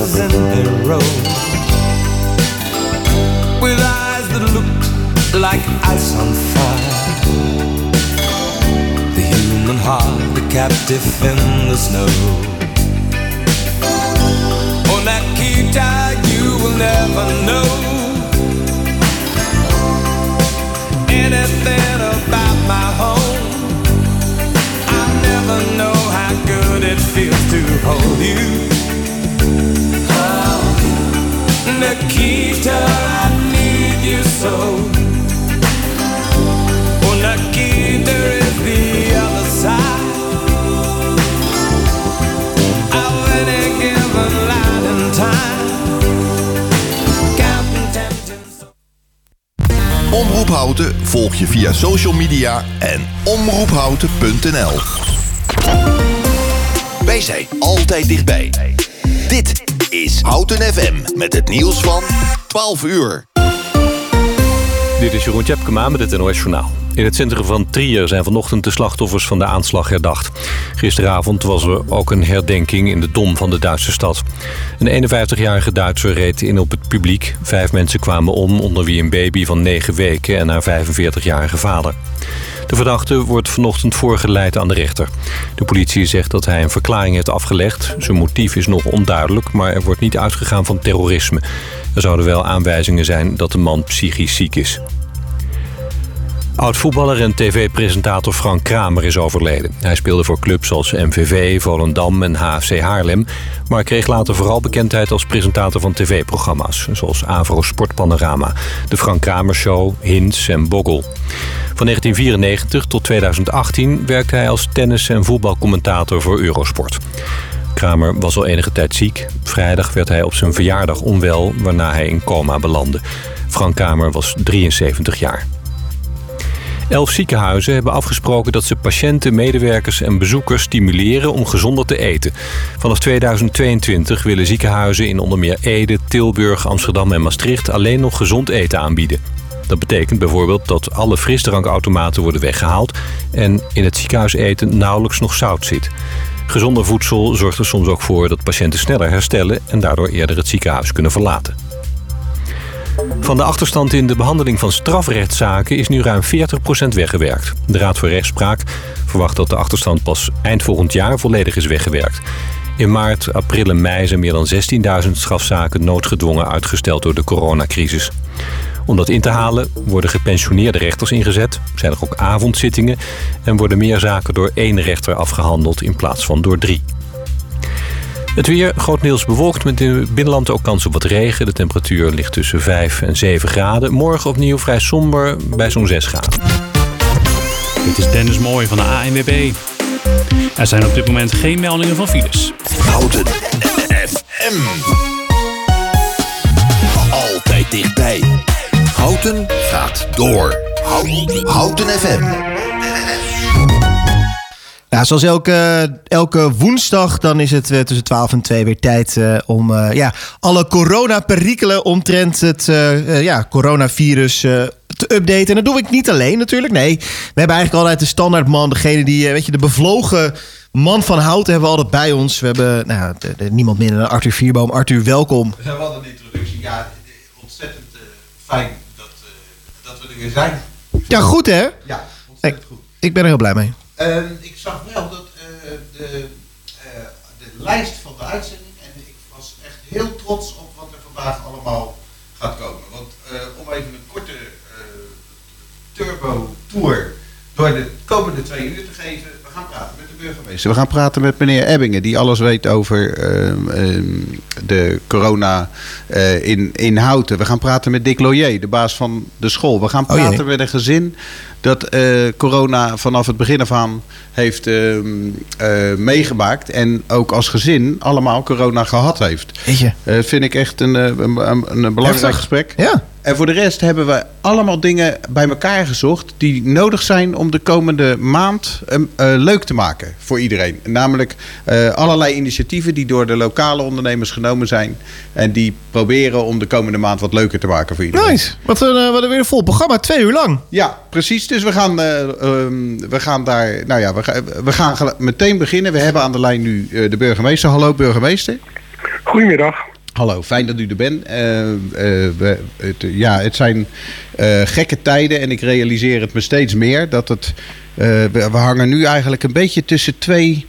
faces in their row. With eyes that looked like ice on fire. The human heart, a captive in the snow. Oh, on that Akita, you will never know anything about my home. I never know how good it feels to hold you. Nikita, I need you so. Omroep Houten volg je via social media en omroephouten.nl. Wij zijn altijd dichtbij. Dit is Houten FM met het nieuws van 12 uur. Dit is Jeroen Tjepkema met het NOS Journaal. In het centrum van Trier zijn vanochtend de slachtoffers van de aanslag herdacht. Gisteravond was er ook een herdenking in de dom van de Duitse stad. Een 51-jarige Duitser reed in op het publiek. Vijf mensen kwamen om, onder wie een baby van 9 weken en haar 45-jarige vader. De verdachte wordt vanochtend voorgeleid aan de rechter. De politie zegt dat hij een verklaring heeft afgelegd. Zijn motief is nog onduidelijk, maar er wordt niet uitgegaan van terrorisme. Er zouden wel aanwijzingen zijn dat de man psychisch ziek is. Oud-voetballer en tv-presentator Frank Kramer is overleden. Hij speelde voor clubs als MVV, Volendam en HFC Haarlem... maar kreeg later vooral bekendheid als presentator van tv-programma's... zoals Avro Sportpanorama, de Frank Kramer Show, Hints en Boggel. Van 1994 tot 2018 werkte hij als tennis- en voetbalcommentator voor Eurosport. Kramer was al enige tijd ziek. Vrijdag werd hij op zijn verjaardag onwel, waarna hij in coma belandde. Frank Kramer was 73 jaar. Elf ziekenhuizen hebben afgesproken dat ze patiënten, medewerkers en bezoekers stimuleren om gezonder te eten. Vanaf 2022 willen ziekenhuizen in onder meer Ede, Tilburg, Amsterdam en Maastricht alleen nog gezond eten aanbieden. Dat betekent bijvoorbeeld dat alle frisdrankautomaten worden weggehaald en in het ziekenhuiseten nauwelijks nog zout zit. Gezonder voedsel zorgt er soms ook voor dat patiënten sneller herstellen en daardoor eerder het ziekenhuis kunnen verlaten. Van de achterstand in de behandeling van strafrechtszaken is nu ruim 40% weggewerkt. De Raad voor Rechtspraak verwacht dat de achterstand pas eind volgend jaar volledig is weggewerkt. In maart, april en mei zijn meer dan 16.000 strafzaken noodgedwongen uitgesteld door de coronacrisis. Om dat in te halen worden gepensioneerde rechters ingezet, zijn er ook avondzittingen en worden meer zaken door één rechter afgehandeld in plaats van door drie. Het weer grotendeels bewolkt met in het binnenland ook kans op wat regen. De temperatuur ligt tussen 5 en 7 graden. Morgen opnieuw vrij somber bij zo'n 6 graden. Dit is Dennis Mooij van de ANWB. Er zijn op dit moment geen meldingen van files. Houten FM. Altijd dichtbij. Houten gaat door. Houten, Houten FM. Nou, zoals elke, elke woensdag, dan is het eh, tussen 12 en 2 weer tijd eh, om eh, ja, alle corona-perikelen omtrent het ja, coronavirus eh, te updaten. En dat doe ik niet alleen natuurlijk. Nee, we hebben eigenlijk altijd de standaardman, degene die, weet je, de bevlogen man van houten hebben we altijd bij ons. We hebben nou, de, de- niemand minder dan Arthur Vierboom. Arthur, welkom. We hadden een introductie. Ja, ontzettend fijn dat, eh, dat we er weer zijn. Ja, goed hè? Ja, ontzettend goed. Ik ben er heel blij mee. Ehm, ik zag wel dat eh, de, eh, de lijst van de uitzending, en ik was echt heel trots op wat er vandaag allemaal gaat komen. Want om even een korte eh, turbo-tour door de komende twee uur te geven, we gaan praten met burgemeester. We gaan praten met meneer Ebbingen, die alles weet over ehm, ehm, de corona eh, in, in Houten. We gaan praten met Dick Loyer, de baas van de school. We gaan Oh praten met een gezin dat eh, corona vanaf het begin af aan heeft ehm, eh, meegemaakt. En ook als gezin allemaal corona gehad heeft. Weet je? Eh, vind ik echt een, een, een, een belangrijk Heftig. gesprek. Ja. En voor de rest hebben we allemaal dingen bij elkaar gezocht die nodig zijn om de komende maand eh, eh, leuk te maken voor iedereen. Namelijk eh, allerlei initiatieven die door de lokale ondernemers genomen zijn. En die proberen om de komende maand wat leuker te maken voor iedereen. Nice. Wat een, eh, wat een weer een vol programma. Twee uur lang. Ja, precies. Dus we gaan, eh, ehm, we gaan daar. Nou ja, we, ga- we gaan meteen beginnen. We hebben aan de lijn nu eh, de burgemeester. Hallo, burgemeester. Goedemiddag. Hallo, fijn dat u er bent. Eh, eh, we- het, ja, het zijn eh, gekke tijden en ik realiseer het me steeds meer dat het. eh, we, we hangen nu eigenlijk een beetje tussen twee,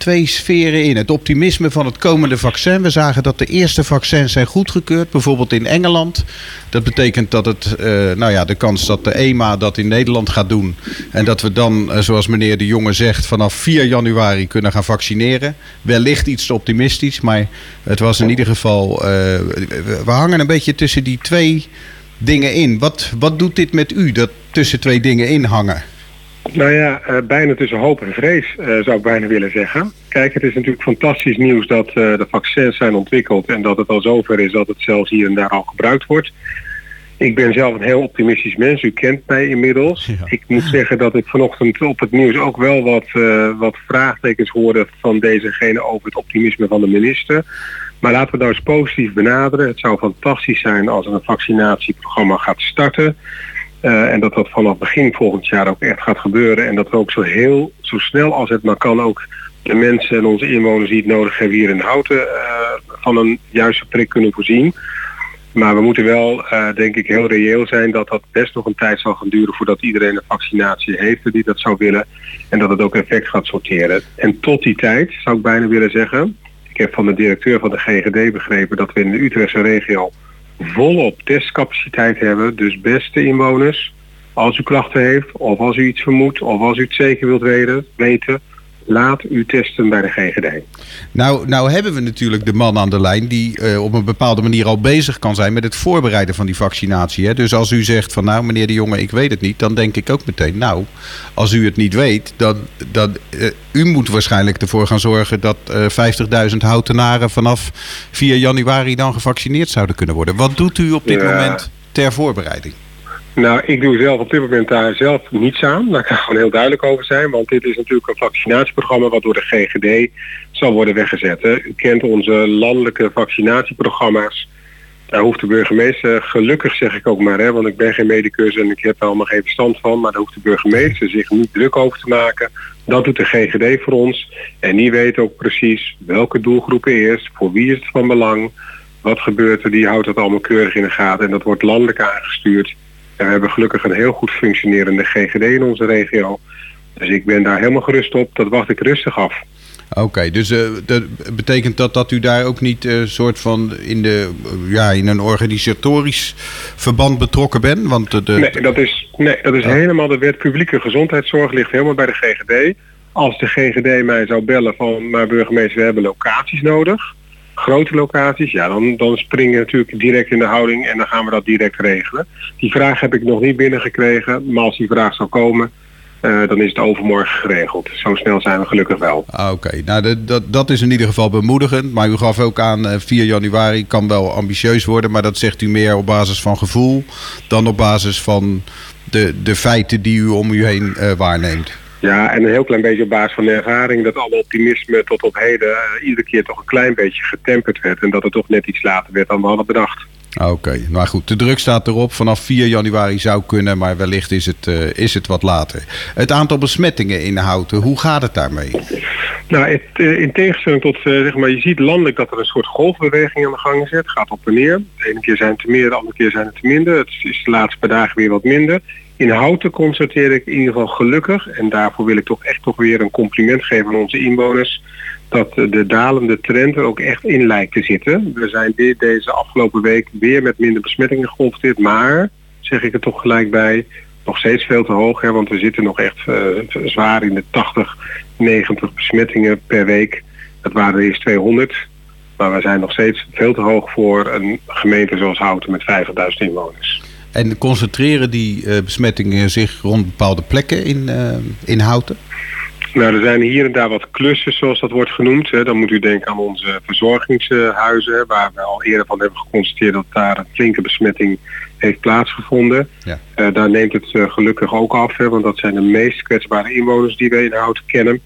twee sferen in. Het optimisme van het komende vaccin. We zagen dat de eerste vaccins zijn goedgekeurd, bijvoorbeeld in Engeland. Dat betekent dat het, eh, nou ja, de kans dat de EMA dat in Nederland gaat doen. En dat we dan, eh, zoals meneer De Jonge zegt, vanaf 4 januari kunnen gaan vaccineren. Wellicht iets te optimistisch, maar het was in ieder geval. eh, we, we hangen een beetje tussen die twee dingen in. Wat, wat doet dit met u, dat tussen twee dingen in hangen? Nou ja, eh, bijna tussen hoop en vrees eh, zou ik bijna willen zeggen. Kijk, het is natuurlijk fantastisch nieuws dat eh, de vaccins zijn ontwikkeld en dat het al zover is dat het zelfs hier en daar al gebruikt wordt. Ik ben zelf een heel optimistisch mens, u kent mij inmiddels. Ja. Ik moet zeggen dat ik vanochtend op het nieuws ook wel wat, wat vraagtekens hoorde van dezegene over het optimisme van de minister. Maar laten we nou eens positief benaderen. Het zou fantastisch zijn als er een vaccinatieprogramma gaat starten. Eh, en dat dat vanaf begin volgend jaar ook echt gaat gebeuren. En dat we ook zo heel, zo snel als het maar kan ook de mensen en onze inwoners die het nodig hebben hier in Houten eh, van een juiste prik kunnen voorzien. Maar we moeten wel, eh, denk ik, heel reëel zijn dat dat best nog een tijd zal gaan duren voordat iedereen een vaccinatie heeft die dat zou willen. En dat het ook effect gaat sorteren. En tot die tijd zou ik bijna willen zeggen, ik heb van de directeur van de GGD begrepen dat we in de Utrechtse regio volop testcapaciteit hebben. Dus beste inwoners, als u klachten heeft of als u iets vermoedt of als u het zeker wilt weten, weten laat u testen bij de GGD. Nou, nou hebben we natuurlijk de man aan de lijn die eh, op een bepaalde manier al bezig kan zijn met het voorbereiden van die vaccinatie. Hè? Dus als u zegt van nou meneer de Jonge, ik weet het niet, dan denk ik ook meteen nou, als u het niet weet, dan, dan eh, u moet waarschijnlijk ervoor gaan zorgen dat eh 50.000 houtenaren vanaf 4 januari dan gevaccineerd zouden kunnen worden. Wat doet u op dit Ja. moment ter voorbereiding? Nou, ik doe zelf op dit moment daar zelf niets aan. Daar kan ik gewoon heel duidelijk over zijn. Want dit is natuurlijk een vaccinatieprogramma wat door de GGD zal worden weggezet. Hè. U kent onze landelijke vaccinatieprogramma's. Daar hoeft de burgemeester, gelukkig zeg ik ook maar, hè, want ik ben geen medicus en ik heb er allemaal geen verstand van, maar daar hoeft de burgemeester zich niet druk over te maken. Dat doet de GGD voor ons. En die weet ook precies welke doelgroepen eerst, voor wie is het van belang, wat gebeurt er, die houdt dat allemaal keurig in de gaten. En dat wordt landelijk aangestuurd. En we hebben gelukkig een heel goed functionerende GGD in onze regio. Dus ik ben daar helemaal gerust op. Dat wacht ik rustig af. Oké, dus eh, dat betekent dat dat u daar ook niet eh soort van in, de, ja, in een organisatorisch verband betrokken bent? Want de, de- Nee, dat is, nee, dat is Ja. helemaal de wet publieke gezondheidszorg ligt helemaal bij de GGD. Als de GGD mij zou bellen van, maar burgemeester, we hebben locaties nodig. Grote locaties, ja, dan, dan springen natuurlijk direct in de houding en dan gaan we dat direct regelen. Die vraag heb ik nog niet binnengekregen, maar als die vraag zou komen, eh, dan is het overmorgen geregeld. Zo snel zijn we gelukkig wel. Ah, Oké, nou dat, dat, dat is in ieder geval bemoedigend. Maar u gaf ook aan eh, 4 januari kan wel ambitieus worden. Maar dat zegt u meer op basis van gevoel dan op basis van de, de feiten die u om u heen eh, waarneemt. Ja, en een heel klein beetje op basis van de ervaring dat alle optimisme tot op heden eh, iedere keer toch een klein beetje getemperd werd. En dat het toch net iets later werd dan we hadden bedacht. Oké, nou goed, de druk staat erop. Vanaf 4 januari zou kunnen, maar wellicht is het, eh, is het wat later. Het aantal besmettingen in Houten, hoe gaat het daarmee? Nou, het, eh, in tegenstelling tot, zeg maar, je ziet landelijk dat er een soort golfbeweging aan de gang is. Het gaat op en neer. De ene keer zijn het er meer, de andere keer zijn het er minder. Het is de laatste paar dagen weer wat minder. In Houten constateer ik in ieder geval gelukkig, en daarvoor wil ik toch echt toch weer een compliment geven aan onze inwoners, dat de dalende trend er ook echt in lijkt te zitten. We zijn weer deze afgelopen week weer met minder besmettingen geconfronteerd, maar, zeg ik er toch gelijk bij, nog steeds veel te hoog, hè, want we zitten nog echt eh, zwaar in de 80, 90 besmettingen per week. Dat waren er eerst 200. Maar we zijn nog steeds veel te hoog voor een gemeente zoals Houten met 50.000 inwoners. En concentreren die eh, besmettingen zich rond bepaalde plekken in, eh, in Houten? Nou, er zijn hier en daar wat klussen, zoals dat wordt genoemd. Dan moet u denken aan onze verzorgingshuizen, waar we al eerder van hebben geconstateerd dat daar een flinke besmetting heeft plaatsgevonden. Ja. Eh, daar neemt het gelukkig ook af, hè, want dat zijn de meest kwetsbare inwoners die we in Houten kennen.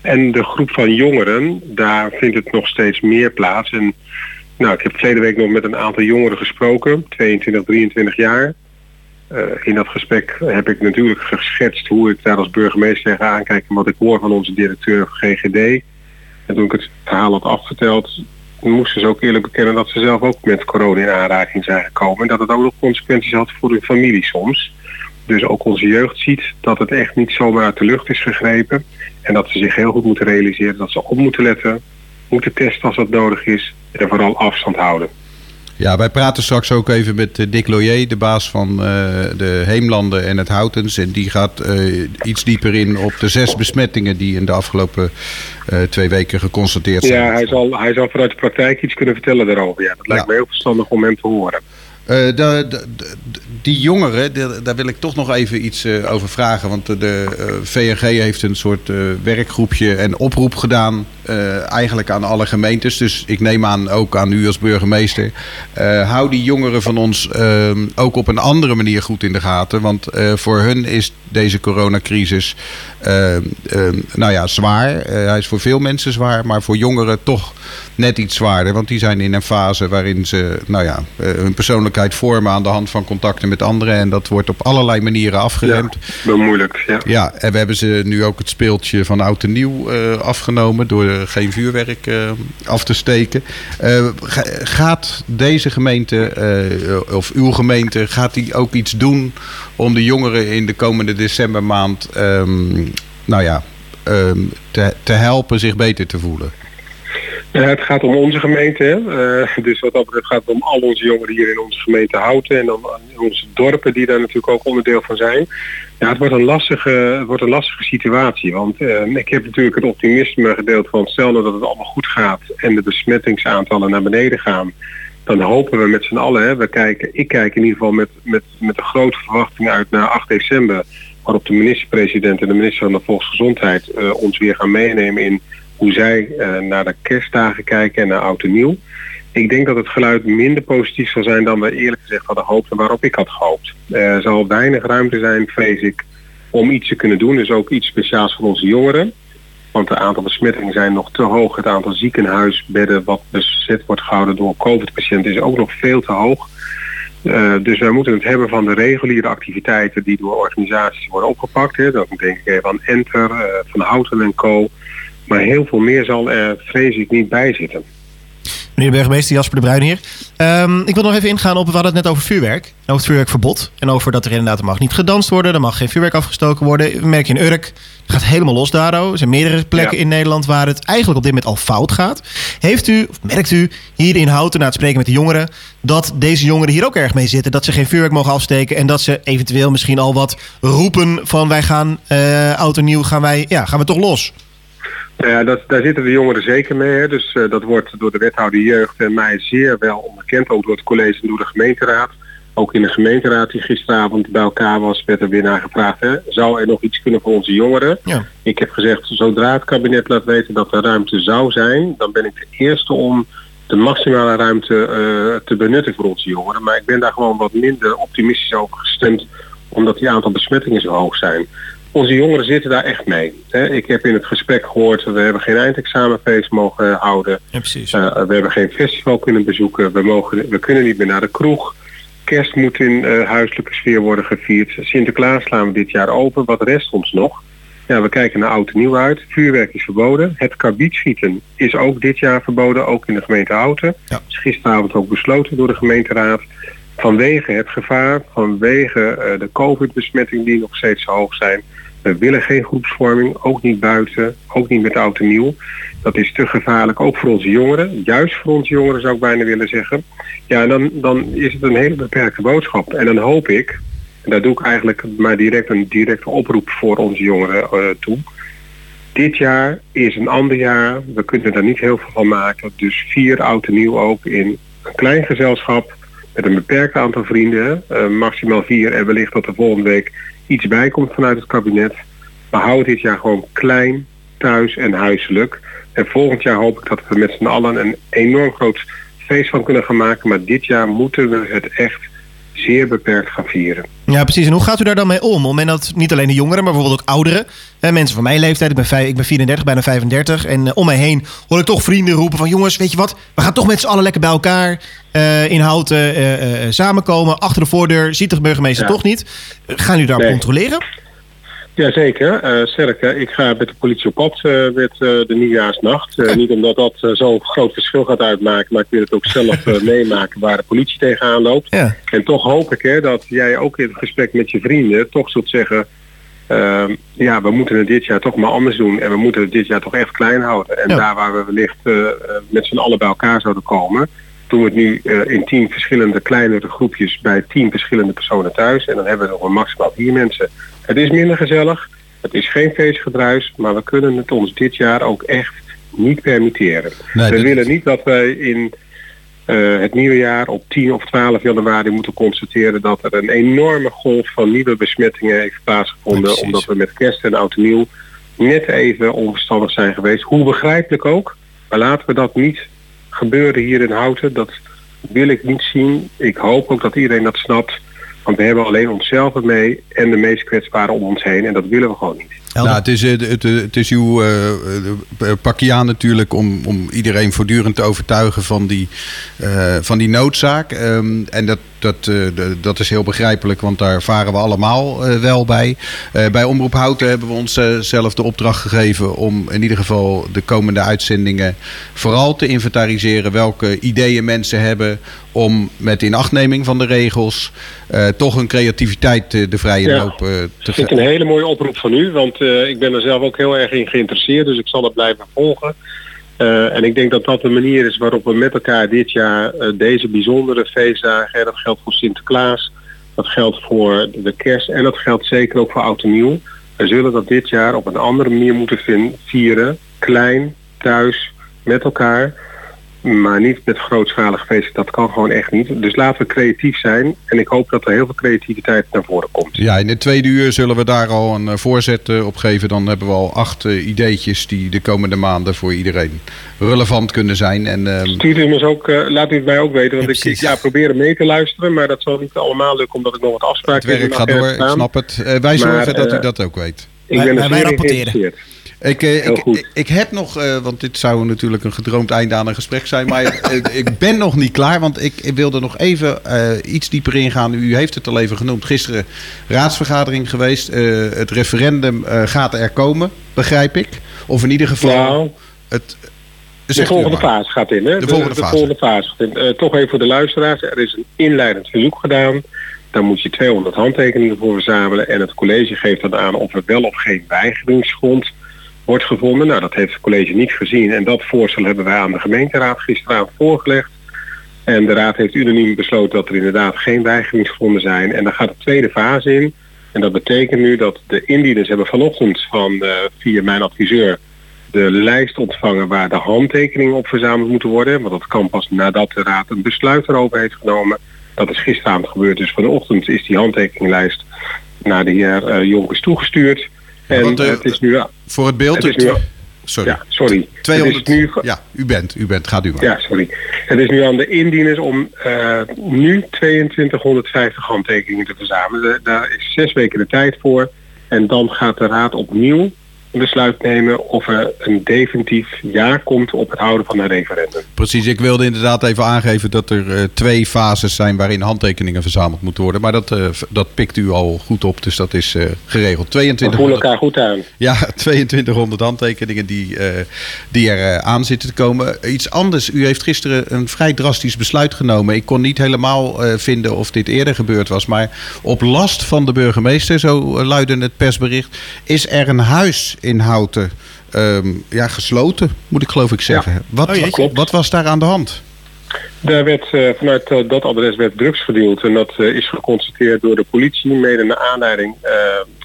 En de groep van jongeren, daar vindt het nog steeds meer plaats. En nou, ik heb verleden week nog met een aantal jongeren gesproken, 22, 23 jaar. Eh, in dat gesprek heb ik natuurlijk geschetst hoe ik daar als burgemeester tegenaan kijk en wat ik hoor van onze directeur van GGD. En toen ik het verhaal had afverteld, moesten ze ook eerlijk bekennen dat ze zelf ook met corona in aanraking zijn gekomen. En dat het ook nog consequenties had voor hun familie soms. Dus ook onze jeugd ziet dat het echt niet zomaar uit de lucht is gegrepen. En dat ze zich heel goed moeten realiseren dat ze op moeten letten, moeten testen als dat nodig is en vooral afstand houden. Ja, wij praten straks ook even met eh, Dick Loyer, de baas van uh, de Heemlanden en het Houtens. En die gaat uh, iets dieper in op de zes besmettingen die in de afgelopen uh, twee weken geconstateerd zijn. Ja, hij zal, hij zal vanuit de praktijk iets kunnen vertellen daarover. Ja, dat lijkt ja. me heel verstandig om hem te horen. De, de, de, die jongeren, daar wil ik toch nog even iets uh, over vragen. Want de uh, VNG heeft een soort werkgroepje en oproep gedaan. eigenlijk aan alle gemeentes. Dus ik neem aan ook aan u als burgemeester. hou die jongeren van ons ook op een andere manier goed in de gaten. Want voor hun is deze coronacrisis ehm, nou ja, zwaar. hij is voor veel mensen zwaar. Maar voor jongeren toch net iets zwaarder. Want die zijn in een fase waarin ze nou ja, hun persoonlijkheid vormen aan de hand van contacten met anderen. En dat wordt op allerlei manieren afgeremd. Ja, wel moeilijk, ja. Ja, en we hebben ze nu ook het speeltje van oud en nieuw uh, afgenomen... door geen vuurwerk af te steken. Gaat deze gemeente, of uw gemeente, gaat die ook iets doen... om de jongeren in de komende decembermaand... Um, nou ja, um, te, te helpen zich beter te voelen? Het gaat om onze gemeente. Uh, dus wat dat betreft gaat het om al onze jongeren hier in onze gemeente Houten. En dan onze dorpen die daar natuurlijk ook onderdeel van zijn. Ja, het wordt een lastige, wordt een lastige situatie. Want uh, ik heb natuurlijk het optimisme gedeeld van stel nou dat het allemaal goed gaat en de besmettingsaantallen naar beneden gaan. Dan hopen we met z'n allen, hè, we kijken, ik kijk in ieder geval met, met, met een grote verwachting uit naar 8 december. Waarop de minister-president en de minister van de Volksgezondheid ons weer gaan meenemen in hoe zij uh, naar de kerstdagen kijken en naar oud en nieuw. Ik denk dat het geluid minder positief zal zijn dan we eerlijk gezegd hadden gehoopt en waarop ik had gehoopt. Er zal weinig ruimte zijn, vrees ik, om iets te kunnen doen. Dus ook iets speciaals voor onze jongeren. Want het aantal besmettingen zijn nog te hoog. Het aantal ziekenhuisbedden wat bezet wordt gehouden door COVID-patiënten is ook nog veel te hoog. Uh, dus wij moeten het hebben van de reguliere activiteiten die door organisaties worden opgepakt. Hè. Dan denk ik even aan Enter, uh, Van Houten en Co. Maar heel veel meer zal er, vrees ik, niet bij zitten. Meneer de burgemeester Jasper de Bruin hier. Um, ik wil nog even ingaan op, we hadden het net over vuurwerk. Over het vuurwerkverbod. En over dat er inderdaad er mag niet gedanst worden. Er mag geen vuurwerk afgestoken worden. Merk je in Urk. Het gaat helemaal los daardoor. Er zijn meerdere plekken ja. in Nederland waar het eigenlijk op dit moment al fout gaat. Heeft u, of merkt u hier in Houten na het spreken met de jongeren... dat deze jongeren hier ook erg mee zitten? Dat ze geen vuurwerk mogen afsteken en dat ze eventueel misschien al wat roepen van... wij gaan uh, oud en nieuw, gaan, wij, ja, gaan we toch los? Nou ja, dat, daar zitten de jongeren zeker mee. Hè. Dus uh, dat wordt door de wethouder jeugd en mij zeer wel onderkend. Ook door het college en door de gemeenteraad. Ook in de gemeenteraad die gisteravond bij elkaar was, werd er weer naar gevraagd. Hè. Zou er nog iets kunnen voor onze jongeren? Ja. Ik heb gezegd, zodra het kabinet laat weten dat er ruimte zou zijn, dan ben ik de eerste om de maximale ruimte uh, te benutten voor onze jongeren. Maar ik ben daar gewoon wat minder optimistisch over gestemd, omdat die aantal besmettingen zo hoog zijn onze jongeren zitten daar echt mee. Ik heb in het gesprek gehoord, we hebben geen eindexamenfeest mogen houden. Ja, precies. Uh, we hebben geen festival kunnen bezoeken. We, mogen, we kunnen niet meer naar de kroeg. Kerst moet in uh, huiselijke sfeer worden gevierd. Sinterklaas slaan we dit jaar open. Wat rest ons nog? Ja, we kijken naar oud en nieuw uit. Vuurwerk is verboden. Het karbietschieten is ook dit jaar verboden, ook in de gemeente Houten. Ja. is gisteravond ook besloten door de gemeenteraad. Vanwege het gevaar, vanwege uh, de covid-besmettingen die nog steeds zo hoog zijn... We willen geen groepsvorming, ook niet buiten, ook niet met oud en nieuw. Dat is te gevaarlijk, ook voor onze jongeren. Juist voor onze jongeren zou ik bijna willen zeggen. Ja, dan, dan is het een hele beperkte boodschap. En dan hoop ik, en daar doe ik eigenlijk maar direct een directe oproep voor onze jongeren uh, toe. Dit jaar is een ander jaar. We kunnen er niet heel veel van maken. Dus vier oud en nieuw ook in een klein gezelschap met een beperkt aantal vrienden. Uh, maximaal vier en wellicht dat er volgende week iets bij komt vanuit het kabinet. Maar hou dit jaar gewoon klein, thuis en huiselijk. En volgend jaar hoop ik dat we met z'n allen een enorm groot feest van kunnen gaan maken. Maar dit jaar moeten we het echt zeer beperkt gaan vieren. Ja, precies. En hoe gaat u daar dan mee om? Op het moment dat niet alleen de jongeren, maar bijvoorbeeld ook ouderen, hè, mensen van mijn leeftijd, ik ben, vijf, ik ben 34, bijna 35, en uh, om mij heen hoor ik toch vrienden roepen van jongens, weet je wat, we gaan toch met z'n allen lekker bij elkaar uh, in Houten uh, samenkomen, achter de voordeur, ziet de burgemeester ja. toch niet. Gaan u Nee. controleren? Jazeker. Uh, sterker, ik ga met de politie op pad uh, met uh, de nieuwjaarsnacht. niet omdat dat zo'n groot verschil gaat uitmaken, maar ik wil het ook zelf meemaken waar de politie tegenaan loopt. Ja. En toch hoop ik hè, dat jij ook in het gesprek met je vrienden toch zult zeggen... ehm, ja, we moeten het dit jaar toch maar anders doen. En we moeten het dit jaar toch echt klein houden. En Ja. daar waar we wellicht met z'n allen bij elkaar zouden komen... doen we het nu in tien verschillende kleinere groepjes bij tien verschillende personen thuis. En dan hebben we nog een maximaal vier mensen. Het is minder gezellig. Het is geen feestgedruis. Maar we kunnen het ons dit jaar ook echt niet permitteren. Nee, we willen niet dat wij in eh, het nieuwe jaar op 10 of 12 januari moeten constateren dat er een enorme golf van nieuwe besmettingen heeft plaatsgevonden. Precies. omdat we met kerst en oud en nieuw net even onverstandig zijn geweest. Hoe begrijpelijk ook. Maar laten we dat niet gebeuren hier in Houten. Dat wil ik niet zien. Ik hoop ook dat iedereen dat snapt. Want we hebben alleen onszelf ermee en de meest kwetsbaren om ons heen. En dat willen we gewoon niet. Nou, het is, eh, het, het is uw eh, eh, pakje aan natuurlijk om, om iedereen voortdurend te overtuigen van die, eh, van die noodzaak. Ehm, en dat, dat, eh, dat is heel begrijpelijk, want daar varen we allemaal eh, wel bij. Eh, bij Omroep Houten hebben we ons eh, zelf de opdracht gegeven om in ieder geval de komende uitzendingen vooral te inventariseren welke ideeën mensen hebben om met inachtneming van de regels toch hun creativiteit de vrije Ja. loop eh, te Dat vind ik een hele mooie oproep van u, want ik ben er zelf ook heel erg in geïnteresseerd, dus ik zal het blijven volgen. Eh, en ik denk dat dat de manier is waarop we met elkaar dit jaar eh, deze bijzondere feestdagen, dat geldt voor Sinterklaas, dat geldt voor de kerst en dat geldt zeker ook voor Oud en Nieuw. We zullen dat dit jaar op een andere manier moeten vieren, klein, thuis, met elkaar. Maar niet met grootschalig feesten, dat kan gewoon echt niet. Dus laten we creatief zijn en ik hoop dat er heel veel creativiteit naar voren komt. Ja, in het tweede uur zullen we daar al een eh, voorzet eh, op geven. Dan hebben we al acht eh, ideetjes die de komende maanden voor iedereen relevant kunnen zijn. En ehm, Stuurt u me ook, laat u het mij ook weten. Want Ja, ik, ja, probeer mee te luisteren, maar dat zal niet allemaal lukken omdat ik nog wat het afspraken werk in de gaat door, ik snap het. Wij Maar, zorgen dat u dat ook weet. Ik Wij- ben er wij- wij rapporteren. Ik, eh, ik, ik, ik heb nog, eh, want dit zou natuurlijk een gedroomd einde aan een gesprek zijn, maar eh, ik ben nog niet klaar, want ik, ik wilde nog even eh, iets dieper ingaan. U heeft het al even genoemd. Gisteren raadsvergadering geweest. Het referendum gaat er komen, begrijp ik. Of in ieder geval Nou, het. de volgende fase gaat in. Hè? De volgende fase. volgende fase. gaat in. Toch even voor de luisteraars. Er is een inleidend verzoek gedaan. Daar moet je 200 handtekeningen voor verzamelen. En het college geeft dan aan of er wel of geen weigeringsgrond wordt gevonden. Nou, dat heeft het college niet gezien. En dat voorstel hebben wij aan de gemeenteraad gisteravond voorgelegd. En de raad heeft unaniem besloten dat er inderdaad geen weigeringsgronden zijn. En dan gaat de tweede fase in. En dat betekent nu dat de indieners hebben vanochtend van eh, via mijn adviseur de lijst ontvangen waar de handtekeningen op verzameld moeten worden. Want dat kan pas nadat de raad een besluit erover heeft genomen. Dat is gisteravond gebeurd. Dus vanochtend is die handtekeninglijst naar de heer eh, Jonkers toegestuurd. En want, eh, het is nu... Voor het beeld. Het is nu, sorry. ja, sorry. 200. Het is nu, Ja, u bent, u bent. Gaat u maar. ja, sorry. Het is nu aan de indieners om eh, nu 2250 handtekeningen te verzamelen. Da- Daar is zes weken de tijd voor. En dan gaat de raad opnieuw besluit nemen of er een definitief ja komt op het houden van een referendum. Precies, ik wilde inderdaad even aangeven dat er eh, twee fases zijn waarin handtekeningen verzameld moeten worden. Maar dat, eh, dat pikt u al goed op, dus dat is eh, geregeld. We 2200, voelen elkaar goed aan. ja, 2200 handtekeningen die, die er aan zitten te komen. Iets anders, u heeft gisteren een vrij drastisch besluit genomen. Ik kon niet helemaal vinden of dit eerder gebeurd was. Maar op last van de burgemeester, zo luidde het persbericht, is er een huis in Houten ehm, ja, gesloten, moet ik geloof ik zeggen. Wat, Oh. Klopt. wat was daar aan de hand? Daar werd eh, vanuit eh, dat adres werd drugs verdeeld en dat eh, is geconstateerd door de politie, mede naar aanleiding eh,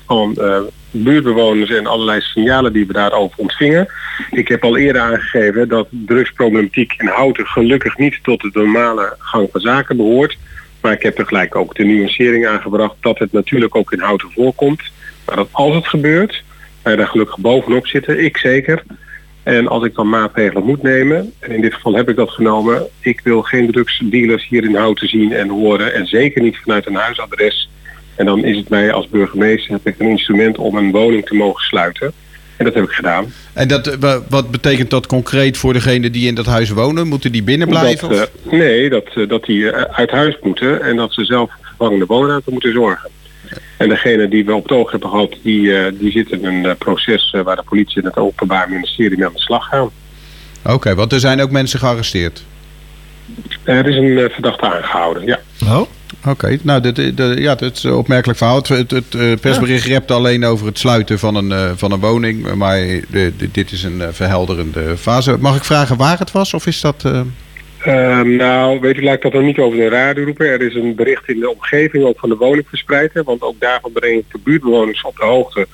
van eh, buurtbewoners en allerlei signalen die we daarover ontvingen. Ik heb al eerder aangegeven dat drugsproblematiek in Houten gelukkig niet tot de normale gang van zaken behoort. Maar ik heb tegelijk ook de nuancering aangebracht dat het natuurlijk ook in Houten voorkomt. Maar dat als het gebeurt, wij daar gelukkig bovenop zitten, ik zeker. En als ik dan maatregelen moet nemen, en in dit geval heb ik dat genomen, ik wil geen drugsdealers hier in Houten zien en horen. En zeker niet vanuit een huisadres. En dan is het mij als burgemeester heb ik een instrument om een woning te mogen sluiten. En dat heb ik gedaan. En dat, eh, wa- wat betekent dat concreet voor degenen die in dat huis wonen? Moeten die binnen blijven? Dat, eh, nee, dat, eh, dat die uit huis moeten en dat ze zelf vervangende woonruimte moeten zorgen. En degene die we op het oog hebben gehad, die, eh, die zit in een eh, proces eh, waar de politie en het Openbaar Ministerie mee aan de slag gaan. Oké, want er zijn ook mensen gearresteerd. Er is een verdachte aangehouden, ja. Oh. Oké, nou, dit, dit- ja, dat is een opmerkelijk verhaal. Het, het, het, persbericht rept alleen over het sluiten van een, eh, van een woning. Maar de, de- dit is een verhelderende fase. Mag ik vragen waar het was? Of is dat... eh, Ehm, nou, weet u, laat ik dat nog niet over de radio roepen. Er is een bericht in de omgeving ook van de woning verspreid. hè, Want ook daarvan breng ik de buurtbewoners op de hoogte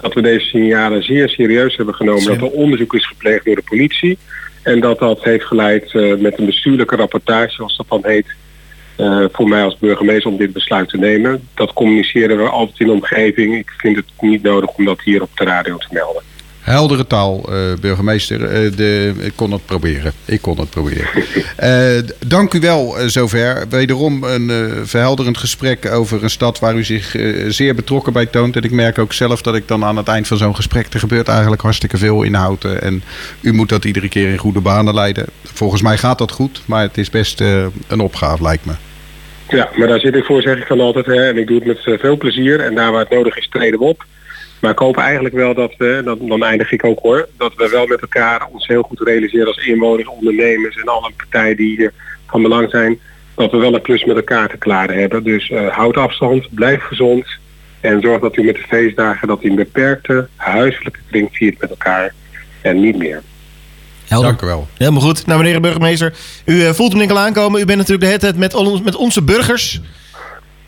dat we deze signalen zeer serieus hebben genomen. Dat er onderzoek is gepleegd door de politie. En dat dat heeft geleid eh, met een bestuurlijke rapportage, zoals dat dan heet, eh, voor mij als burgemeester om dit besluit te nemen. Dat communiceren we altijd in de omgeving. Ik vind het niet nodig om dat hier op de radio te melden. Heldere taal, eh, burgemeester. Eh, de, ik kon het proberen. Ik kon het proberen. Eh, dank u wel zover. Wederom een verhelderend gesprek over een stad waar u zich zeer betrokken bij toont. En ik merk ook zelf dat ik dan aan het eind van zo'n gesprek... er gebeurt eigenlijk hartstikke veel in Houten. En u moet dat iedere keer in goede banen leiden. Volgens mij gaat dat goed, maar het is best een opgave, lijkt me. Ja, maar daar zit ik voor, zeg ik dan altijd. Hè, en ik doe het met veel plezier. En daar waar het nodig is, treden we op. Maar ik hoop eigenlijk wel dat we, en dan, dan eindig ik ook hoor, dat we wel met elkaar ons heel goed realiseren als inwoners, ondernemers en alle partijen die hier van belang zijn, dat we wel een klus met elkaar te klaren hebben. Dus eh, houd afstand, blijf gezond en zorg dat u met de feestdagen dat u een beperkte huiselijke kring viert met elkaar en niet meer. Helder. Dank u wel. Helemaal goed. Nou, meneer de burgemeester, u eh, voelt hem denk ik al aankomen. U bent natuurlijk de hele tijd met, met onze burgers.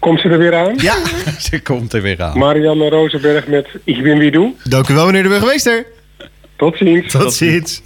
Komt ze er weer aan? Ja. Ze komt er weer aan. Marianne Rozenberg met Ik ben wie doe. Dank u wel, meneer de burgemeester. Tot ziens. Tot ziens.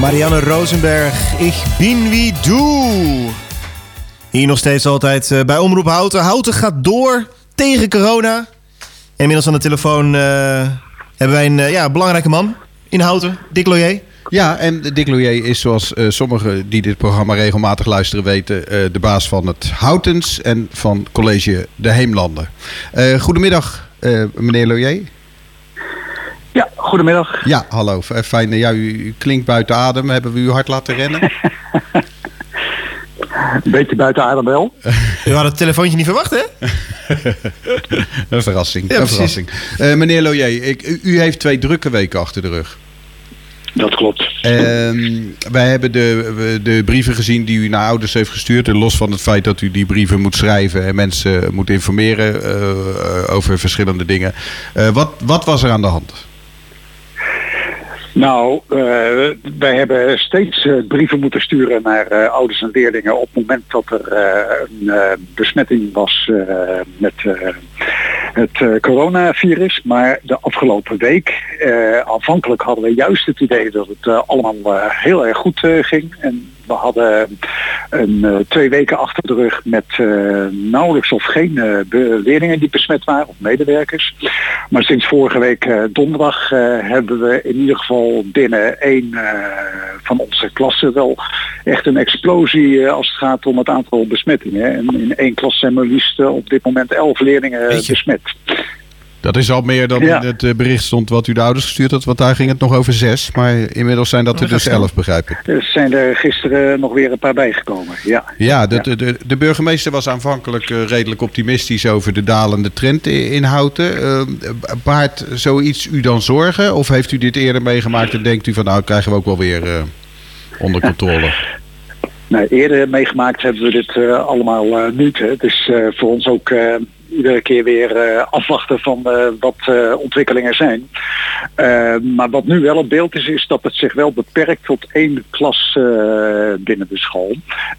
Marianne Rosenberg, ik bin wie du. Hier nog steeds altijd eh, bij Omroep Houten. Houten gaat door tegen corona. Inmiddels aan de telefoon eh, hebben wij een eh, ja, belangrijke man in Houten, Dick Loyer. Ja, en Dick Loyer is zoals sommigen die dit programma regelmatig luisteren weten... de baas van het Houtens en van college De Heemlanden. Goedemiddag, meneer Loyer. Ja, goedemiddag. Ja, hallo. F- Fijn. Ja, u, u klinkt buiten adem. Hebben we u hard laten rennen? Een beetje buiten adem wel. U had het telefoontje niet verwacht, hè? Een verrassing. Ja, een verrassing. Eh, meneer Loyer, ik, u, u heeft twee drukke weken achter de rug. Dat klopt. Ehm, wij hebben de, de brieven gezien die u naar ouders heeft gestuurd. En los van het feit dat u die brieven moet schrijven en mensen moet informeren eh, over verschillende dingen. Eh, wat, wat was er aan de hand? Nou, eh, wij hebben steeds eh, brieven moeten sturen naar eh, ouders en leerlingen op het moment dat er een besmetting was met het coronavirus. Maar de afgelopen week, aanvankelijk hadden we juist het idee dat het allemaal heel erg goed ging. En we hadden een, eh, twee weken achter de rug met eh, nauwelijks of geen eh, leerlingen die besmet waren of medewerkers. Maar sinds vorige week donderdag hebben we in ieder geval binnen één van onze klassen wel echt een explosie als het gaat om het aantal besmettingen. En in één klas zijn maar liefst op dit moment elf leerlingen besmet. Dat is al meer dan Ja. in het eh, bericht stond wat u de ouders gestuurd had. Want daar ging het nog over zes. Maar inmiddels zijn dat er dus elf, begrijp ik. Er zijn er gisteren nog weer een paar bijgekomen. Ja. Ja, de, de, de, de burgemeester was aanvankelijk eh, redelijk optimistisch over de dalende trend in Houten. Eh, baart zoiets u dan zorgen? Of heeft u dit eerder meegemaakt en denkt u van nou krijgen we ook wel weer eh, onder controle? Nou, eerder meegemaakt hebben we dit eh, allemaal niet. Hè. Het is eh, voor ons ook eh, iedere keer weer eh, afwachten van eh, wat eh, ontwikkelingen zijn. Maar wat nu wel het beeld is, is dat het zich wel beperkt tot één klas binnen de school.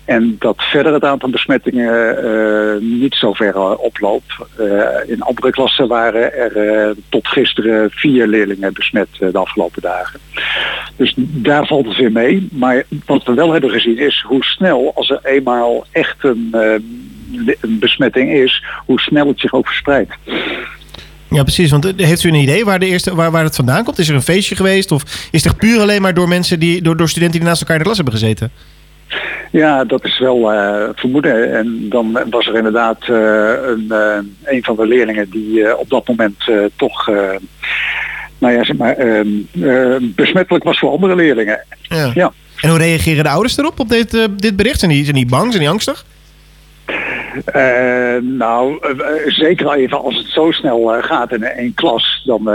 En dat verder het aantal besmettingen niet zo ver oploopt. In andere klassen waren er tot gisteren vier leerlingen besmet de afgelopen dagen. Dus daar valt het weer mee. Maar wat we wel hebben gezien is hoe snel, als er eenmaal echt een, een besmetting is, hoe snel het zich ook verspreidt. Ja, precies. Want eh, heeft u een idee waar, de eerste, waar, waar het vandaan komt? Is er een feestje geweest? Of is het puur alleen maar door mensen die, door, door studenten die naast elkaar in de klas hebben gezeten? Ja, dat is wel eh, vermoeden. En dan was er inderdaad eh, een, eh, een van de leerlingen die eh, op dat moment eh, toch eh, nou ja, zeg maar, eh, eh, besmettelijk was voor andere leerlingen. Ja. Ja. En hoe reageren de ouders erop, op dit, eh, dit bericht? Zijn die, zijn die bang? Zijn die angstig? Eh, nou, eh, zeker even als het zo snel eh, gaat in één klas, dan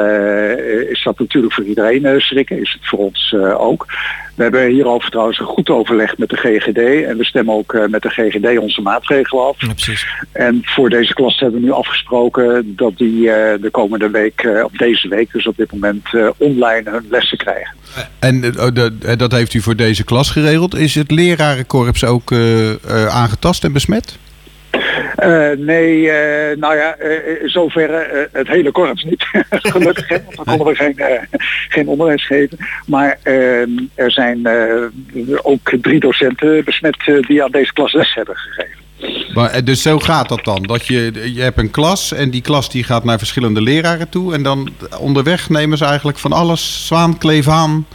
is dat natuurlijk voor iedereen schrikken. Is het voor ons ook. We hebben hierover trouwens een goed overleg met de GGD en we stemmen ook met de GGD onze maatregelen af. Ja, precies. En voor deze klas hebben we nu afgesproken dat die de komende week, of deze week dus op dit moment, online hun lessen krijgen. En oh, dat- heeft u voor deze klas geregeld. Is het lerarenkorps ook aangetast en besmet? Eh, nee, eh, nou ja, eh, zover het hele korps niet. Gelukkig, hè, want dan konden we geen, geen onderwijs geven. Maar eh, er zijn ook drie docenten besmet die aan deze klas les hebben gegeven. Maar, dus zo gaat dat dan. Dat je, je hebt een klas en die klas die gaat naar verschillende leraren toe. En dan onderweg nemen ze eigenlijk van alles, zwaan, kleef aan,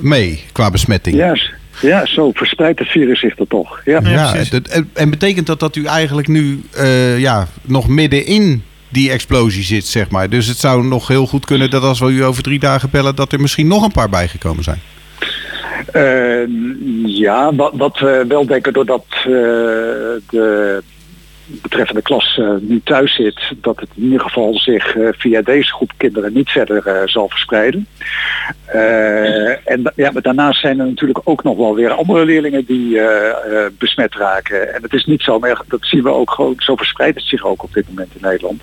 mee qua besmetting. S- ja, zo verspreidt het virus zich er toch. Ja. Ja, en, en betekent dat dat u eigenlijk nu eh, ja, nog middenin die explosie zit, zeg maar. Dus het zou nog heel goed kunnen dat als we u over drie dagen bellen... dat er misschien nog een paar bijgekomen zijn. Eh, ja, wat, wat we wel denken doordat eh, de betreffende klas eh, nu thuis zit, dat het in ieder geval zich eh, via deze groep kinderen niet verder eh, zal verspreiden. En ja, maar daarnaast zijn er natuurlijk ook nog wel weer andere leerlingen die besmet raken. En het is niet zo, maar dat zien we ook gewoon, zo verspreidt het zich ook op dit moment in Nederland,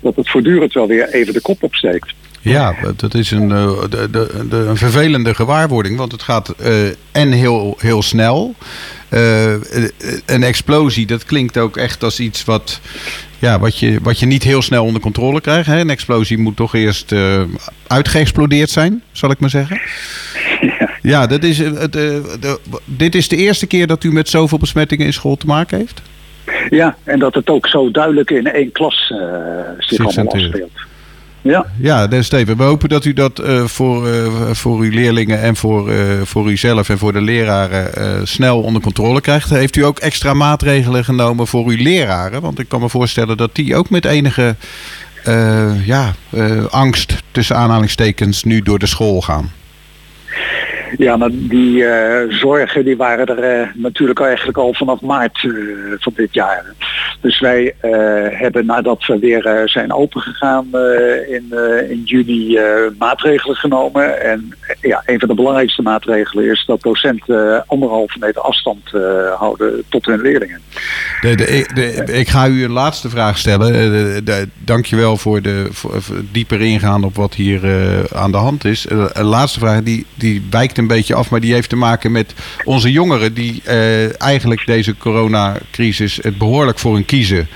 dat het voortdurend wel weer even de kop opsteekt. Ja, dat is een, eh, de, de, de, een vervelende gewaarwording. Want het gaat eh, en heel, heel snel. Eh, een explosie, dat klinkt ook echt als iets wat, ja, wat, je, wat je niet heel snel onder controle krijgt. Hè? Een explosie moet toch eerst eh, uitgeëxplodeerd zijn, zal ik maar zeggen. Ja, dat is, het, dit is de eerste keer dat u met zoveel besmettingen in school te maken heeft? Ja, en dat het ook zo duidelijk in één klas zich allemaal afspeelt. Ja, Ja, Steven, we hopen dat u dat eh, voor, eh, voor uw leerlingen en voor, eh, voor uzelf en voor de leraren snel onder controle krijgt. Heeft u ook extra maatregelen genomen voor uw leraren? Want ik kan me voorstellen dat die ook met enige ja, angst tussen aanhalingstekens nu door de school gaan. Ja maar die eh, zorgen die waren er eh, natuurlijk eigenlijk al vanaf maart eh, van dit jaar. Dus wij hebben nadat we weer zijn opengegaan in, in juni maatregelen genomen. En ja, een van de belangrijkste maatregelen is dat docenten anderhalve meter afstand houden tot hun leerlingen. De, de, ik ga u een laatste vraag stellen. Dankjewel voor de voor, dieper ingaan op wat hier aan de hand is. Een laatste vraag, die, die wijkt een beetje af, maar die heeft te maken met onze jongeren die eh, eigenlijk deze coronacrisis het behoorlijk voor hun kiezen.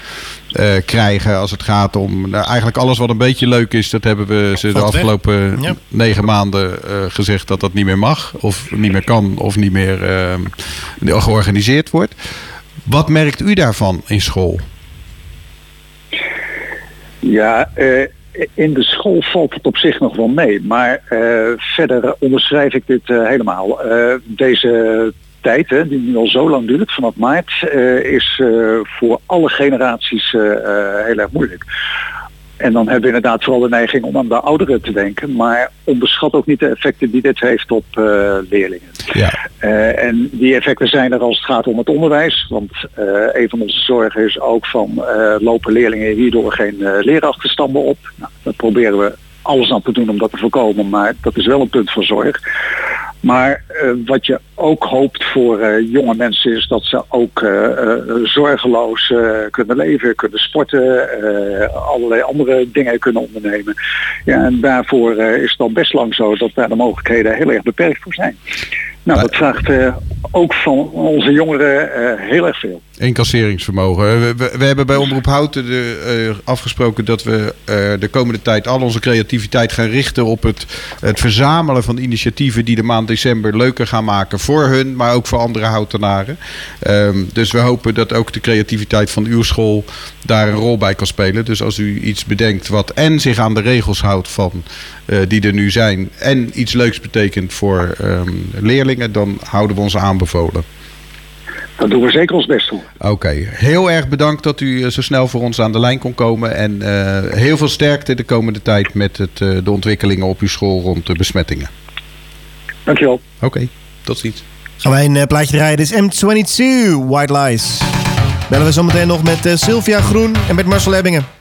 eh, krijgen als het gaat om nou, eigenlijk alles wat een beetje leuk is, dat hebben we ze de afgelopen Ja. negen maanden eh, gezegd dat dat niet meer mag, of niet meer kan, of niet meer georganiseerd wordt. Wat merkt u daarvan in school? Ja, eh, in de school valt het op zich nog wel mee. Maar eh, verder onderschrijf ik dit eh, helemaal. Eh, deze tijd, hè, die nu al zo lang duurt, vanaf maart, is voor alle generaties heel erg moeilijk. En dan hebben we inderdaad vooral de neiging om aan de ouderen te denken. Maar onderschat ook niet de effecten die dit heeft op eh, leerlingen. Ja. Eh, en die effecten zijn er als het gaat om het onderwijs. Want eh, een van onze zorgen is ook van lopen leerlingen hierdoor geen leerachterstanden op. Nou, daar proberen we alles aan te doen om dat te voorkomen. Maar dat is wel een punt van zorg. Maar eh, wat je ook hoopt voor eh, jonge mensen is dat ze ook eh, zorgeloos kunnen leven, kunnen sporten, allerlei andere dingen kunnen ondernemen. Ja, en daarvoor is het al best lang zo dat daar de mogelijkheden heel erg beperkt voor zijn. Nou, dat vraagt ook van onze jongeren heel erg veel. Incasseringsvermogen. We, we, hebben bij Omroep Houten de, eh, afgesproken dat we eh, de komende tijd al onze creativiteit gaan richten op het, het verzamelen van initiatieven die de maand december leuker gaan maken voor hun, maar ook voor andere houtenaren. Ehm, dus we hopen dat ook de creativiteit van uw school daar een rol bij kan spelen. Dus als u iets bedenkt wat en zich aan de regels houdt van eh, die er nu zijn en iets leuks betekent voor ehm, leerlingen, dan houden we ons aanbevolen. Daar doen we zeker ons best voor. Oké, heel erg bedankt dat u eh, zo snel voor ons aan de lijn kon komen. En eh, heel veel sterkte de komende tijd met het, eh, de ontwikkelingen op uw school rond de besmettingen. Dankjewel. Oké, tot ziens. Gaan wij een plaatje draaien. Dit is M22, White Lies. Bellen we zometeen nog met Sylvia Groen en met Marcel Ebbingen.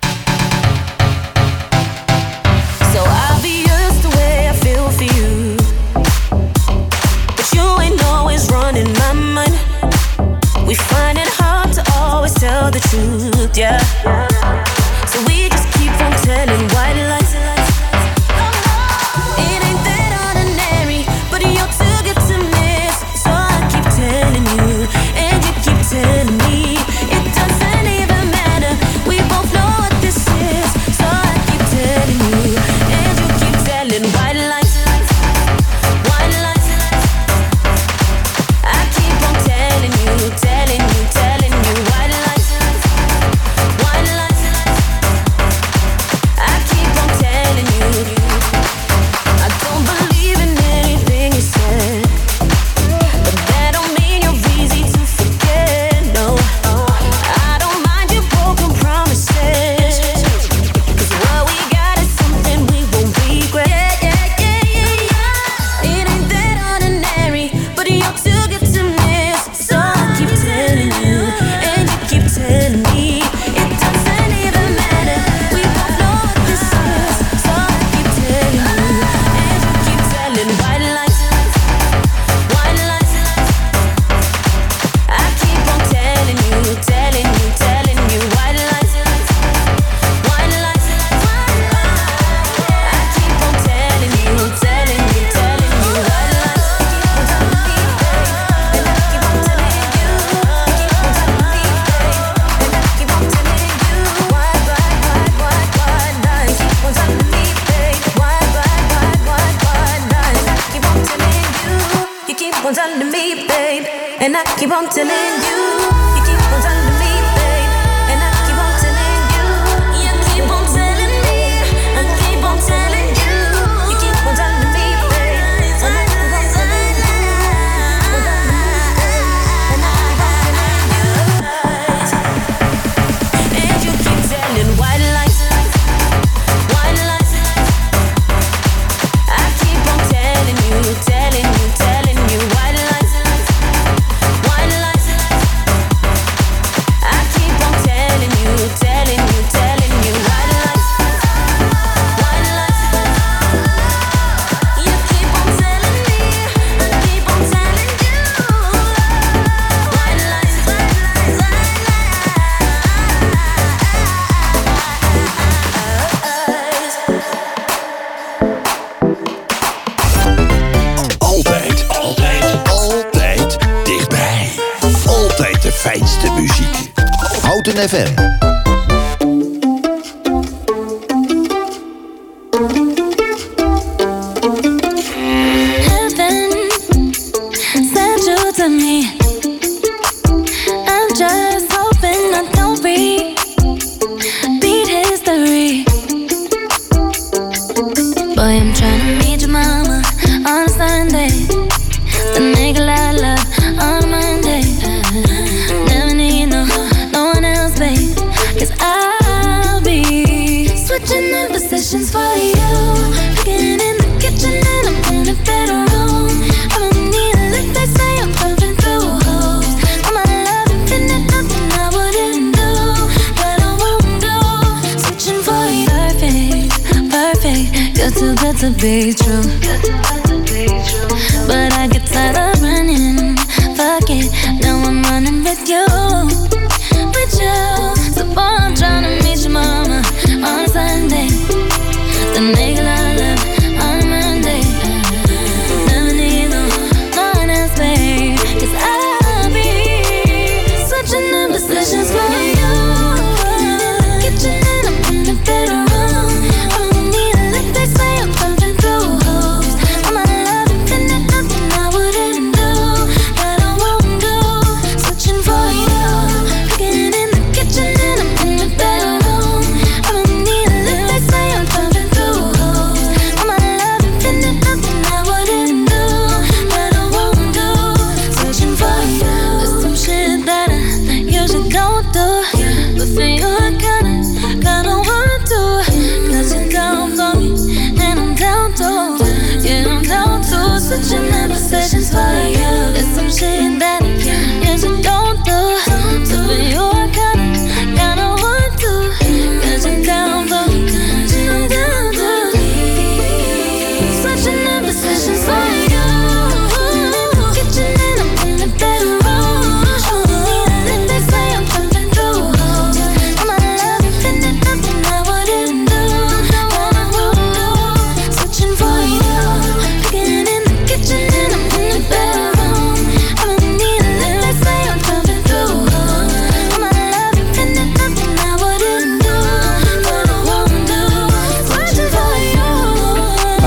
be true.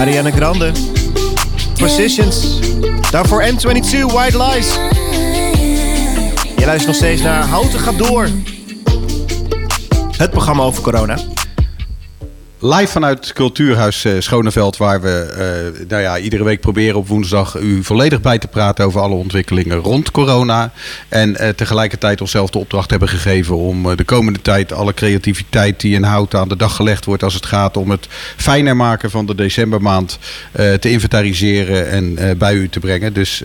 Ariana Grande. Positions. Daarvoor M22, White Lies. Je luistert nog steeds naar Houten gaat door. Het programma over corona. Live vanuit Cultuurhuis eh, Schoneveld, waar we eh, nou ja, iedere week proberen op woensdag u volledig bij te praten over alle ontwikkelingen rond corona. En eh, tegelijkertijd onszelf de opdracht hebben gegeven om de komende tijd alle creativiteit die in hout aan de dag gelegd wordt als het gaat om het fijner maken van de decembermaand te inventariseren en bij u te brengen. Dus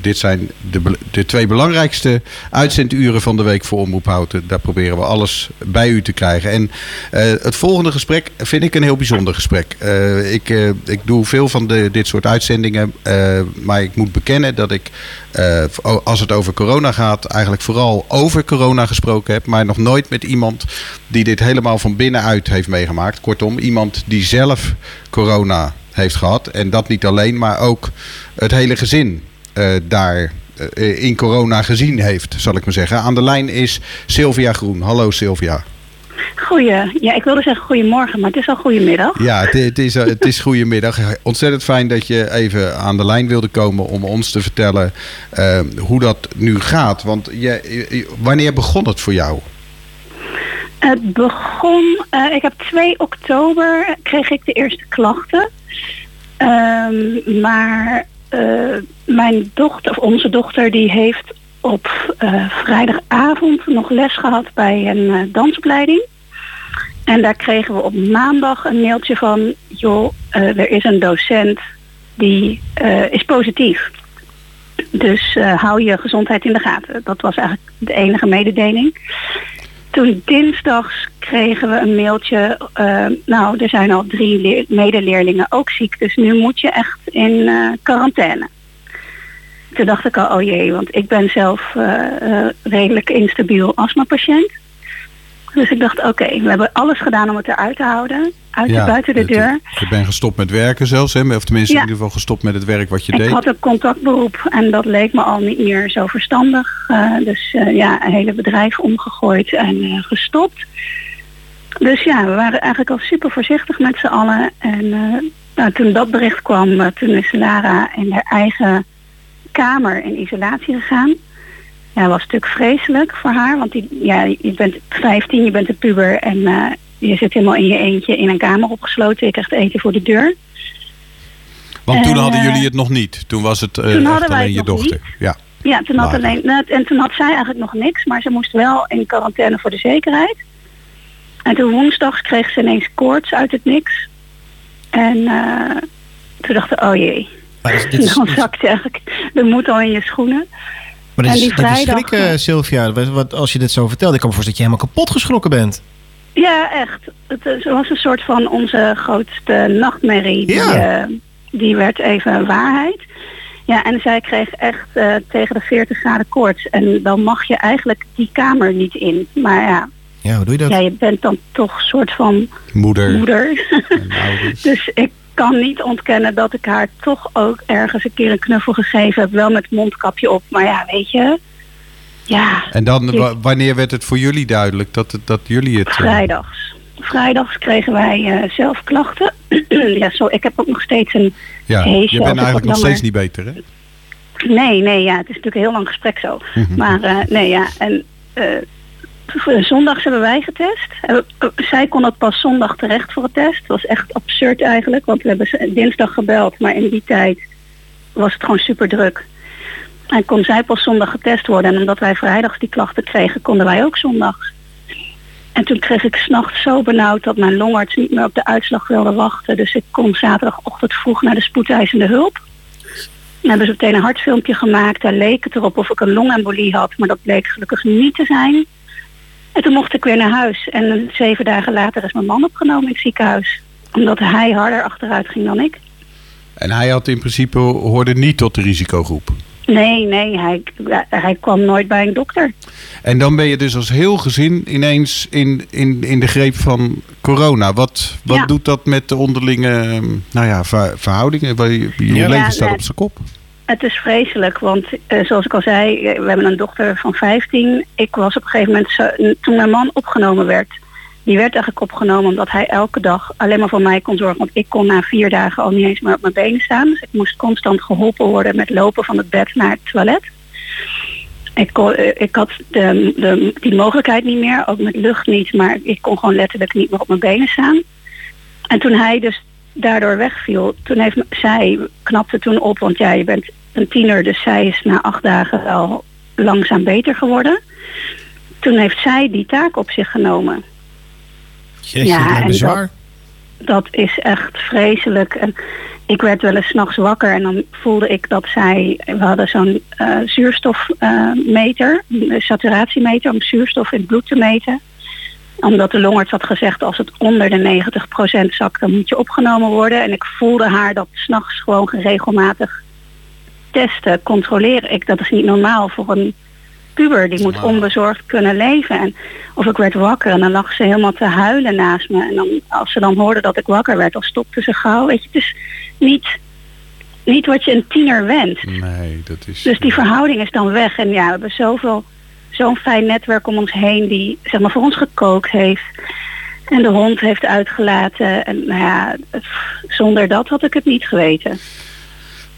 dit zijn de, de twee belangrijkste uitzenduren van de week voor Omroephouten. Daar proberen we alles bij u te krijgen. En het volgende gesprek vind ik een heel bijzonder gesprek. Eh, ik, eh, ik doe veel van de, dit soort uitzendingen. Eh, maar ik moet bekennen dat ik, als het over corona gaat, eigenlijk vooral over corona gesproken heb. Maar nog nooit met iemand die dit helemaal van binnenuit heeft meegemaakt. Kortom, iemand die zelf corona heeft gehad. En dat niet alleen, maar ook het hele gezin daar in corona gezien heeft, zal ik maar zeggen. Aan de lijn is Sylvia Groen. Hallo Sylvia. Goeie, ja, ik wilde zeggen goedemorgen, maar het is al goedemiddag. Ja, het, het is, het is goedemiddag. Ontzettend fijn dat je even aan de lijn wilde komen om ons te vertellen eh, hoe dat nu gaat. Want je, wanneer begon het voor jou? Het begon, eh, ik heb 2 oktober kreeg ik de eerste klachten. Ehm, maar eh, mijn dochter, of onze dochter, die heeft op eh, vrijdagavond nog les gehad bij een eh, dansopleiding. En daar kregen we op maandag een mailtje van... joh, eh, er is een docent die is positief. Dus hou je gezondheid in de gaten. Dat was eigenlijk de enige mededeling. Toen dinsdags kregen we een mailtje... nou, er zijn al drie leer- medeleerlingen ook ziek... dus nu moet je echt in quarantaine. Toen dacht ik al, oh jee, want ik ben zelf eh, eh, redelijk instabiel astmapatiënt. Dus ik dacht, oké, we hebben alles gedaan om het eruit te houden. Uit Ja, buiten de deur. Je bent gestopt met werken zelfs, hè? of tenminste Ja. in ieder geval gestopt met het werk wat je Ik deed. had een contactberoep en dat leek me al niet meer zo verstandig. Eh, dus ja, een hele bedrijf omgegooid en gestopt. Dus ja, we waren eigenlijk al super voorzichtig met z'n allen. En nou, toen dat bericht kwam, toen is Lara in haar eigen kamer in isolatie gegaan. Ja, dat was natuurlijk vreselijk voor haar. Want die, ja, je bent 15, je bent een puber en eh, je zit helemaal in je eentje in een kamer opgesloten. Je krijgt eten voor de deur. Want toen En, hadden eh, jullie het nog niet. Toen was het eh, toen echt alleen je dochter. Ja. Ja, toen had alleen, en toen had zij eigenlijk nog niks, maar ze moest wel in quarantaine voor de zekerheid. En toen woensdags kreeg ze ineens koorts uit het niks. En eh, toen dacht ik, oh jee. Maar dit is- dit is- Dan zakt eigenlijk de moed al in je schoenen. Maar dit En is, die dit is vrijdag, schrik, eh, eh, Sylvia. Wat- Wat, als je dit zo vertelt, ik kan me voorstellen dat je helemaal kapot geschrokken bent. Ja, echt. Het is- was een soort van onze grootste nachtmerrie. Die, Ja. eh, die werd even waarheid. Ja, en zij kreeg echt eh, tegen de 40 graden koorts. En dan mag je eigenlijk die kamer niet in. Maar ja, Ja, hoe doe je dat? ja je bent dan toch een soort van Moeder moeder. dus ik kan niet ontkennen dat ik haar toch ook ergens een keer een knuffel gegeven heb. Wel met mondkapje op. Maar ja, weet je. Ja, En dan, wanneer werd het voor jullie duidelijk dat, het- dat jullie het... eh, vrijdags. Vrijdags kregen wij eh, zelf klachten. ja, zo, ik heb ook nog steeds een ja, heesje je bent eigenlijk nog steeds niet beter, hè? Nee, nee, ja, het is natuurlijk een heel lang gesprek zo. Maar eh, nee, ja, en zondags hebben wij getest. Eh, eh, zij kon het pas zondag terecht voor het test. Het was echt absurd eigenlijk, want we hebben dinsdag gebeld, maar in die tijd was het gewoon super druk. En kon zij pas zondag getest worden. En omdat wij vrijdags die klachten kregen, konden wij ook zondags. En toen kreeg ik s'nachts zo benauwd dat mijn longarts niet meer op de uitslag wilde wachten. Dus ik kon zaterdagochtend vroeg naar de spoedeisende hulp. Dan hebben ze meteen een hartfilmpje gemaakt. Daar leek het erop of ik een longembolie had, maar dat bleek gelukkig niet te zijn. En toen mocht ik weer naar huis. En zeven dagen later is mijn man opgenomen in het ziekenhuis. Omdat hij harder achteruit ging dan ik. En hij had in principe hoorde niet tot de risicogroep. Nee, nee, hij, hij kwam nooit bij een dokter. En dan ben je dus als heel gezin ineens in, in, in de greep van corona. Wat, wat Ja. doet dat met de onderlinge ehm, nou ja, ver- verhoudingen? Je, je Ja, leven staat op zijn kop. Het is vreselijk, want eh, zoals ik al zei, eh, we hebben een dochter van 15. Ik was op een gegeven moment, zo- toen mijn man opgenomen werd, die werd eigenlijk opgenomen omdat hij elke dag alleen maar voor mij kon zorgen. Want ik kon na vier dagen al niet eens meer op mijn benen staan. Dus ik moest constant geholpen worden met lopen van het bed naar het toilet. Ik, eh, ik had de, de, die mogelijkheid niet meer, ook met lucht niet, maar ik kon gewoon letterlijk niet meer op mijn benen staan. En toen hij dus daardoor wegviel, toen heeft zij knapte toen op, want ja, je bent een tiener, dus zij is na acht dagen wel langzaam beter geworden. Toen heeft zij die taak op zich genomen. Jeetje, Ja, dat en zwaar. Dat is echt vreselijk. En ik werd wel eens 's nachts wakker en dan voelde ik dat zij... We hadden zo'n eh, zuurstofmeter, een saturatiemeter... om zuurstof in het bloed te meten. Omdat de longarts had gezegd... als het onder de 90% zakt, dan moet je opgenomen worden. En ik voelde haar dat s'nachts gewoon regelmatig testen, controleren. Ik, dat is niet normaal voor een puber. Die moet onbezorgd kunnen leven. En of ik werd wakker en dan lag ze helemaal te huilen naast me. En dan, als ze dan hoorde dat ik wakker werd, dan stopte ze gauw. Weet je, het is niet, niet wat je een tiener wenst. Nee, dat is... Dus die verhouding is dan weg. En ja, we hebben zoveel, zo'n fijn netwerk om ons heen die zeg maar, voor ons gekookt heeft. En de hond heeft uitgelaten. En nou ja, zonder dat had ik het niet geweten.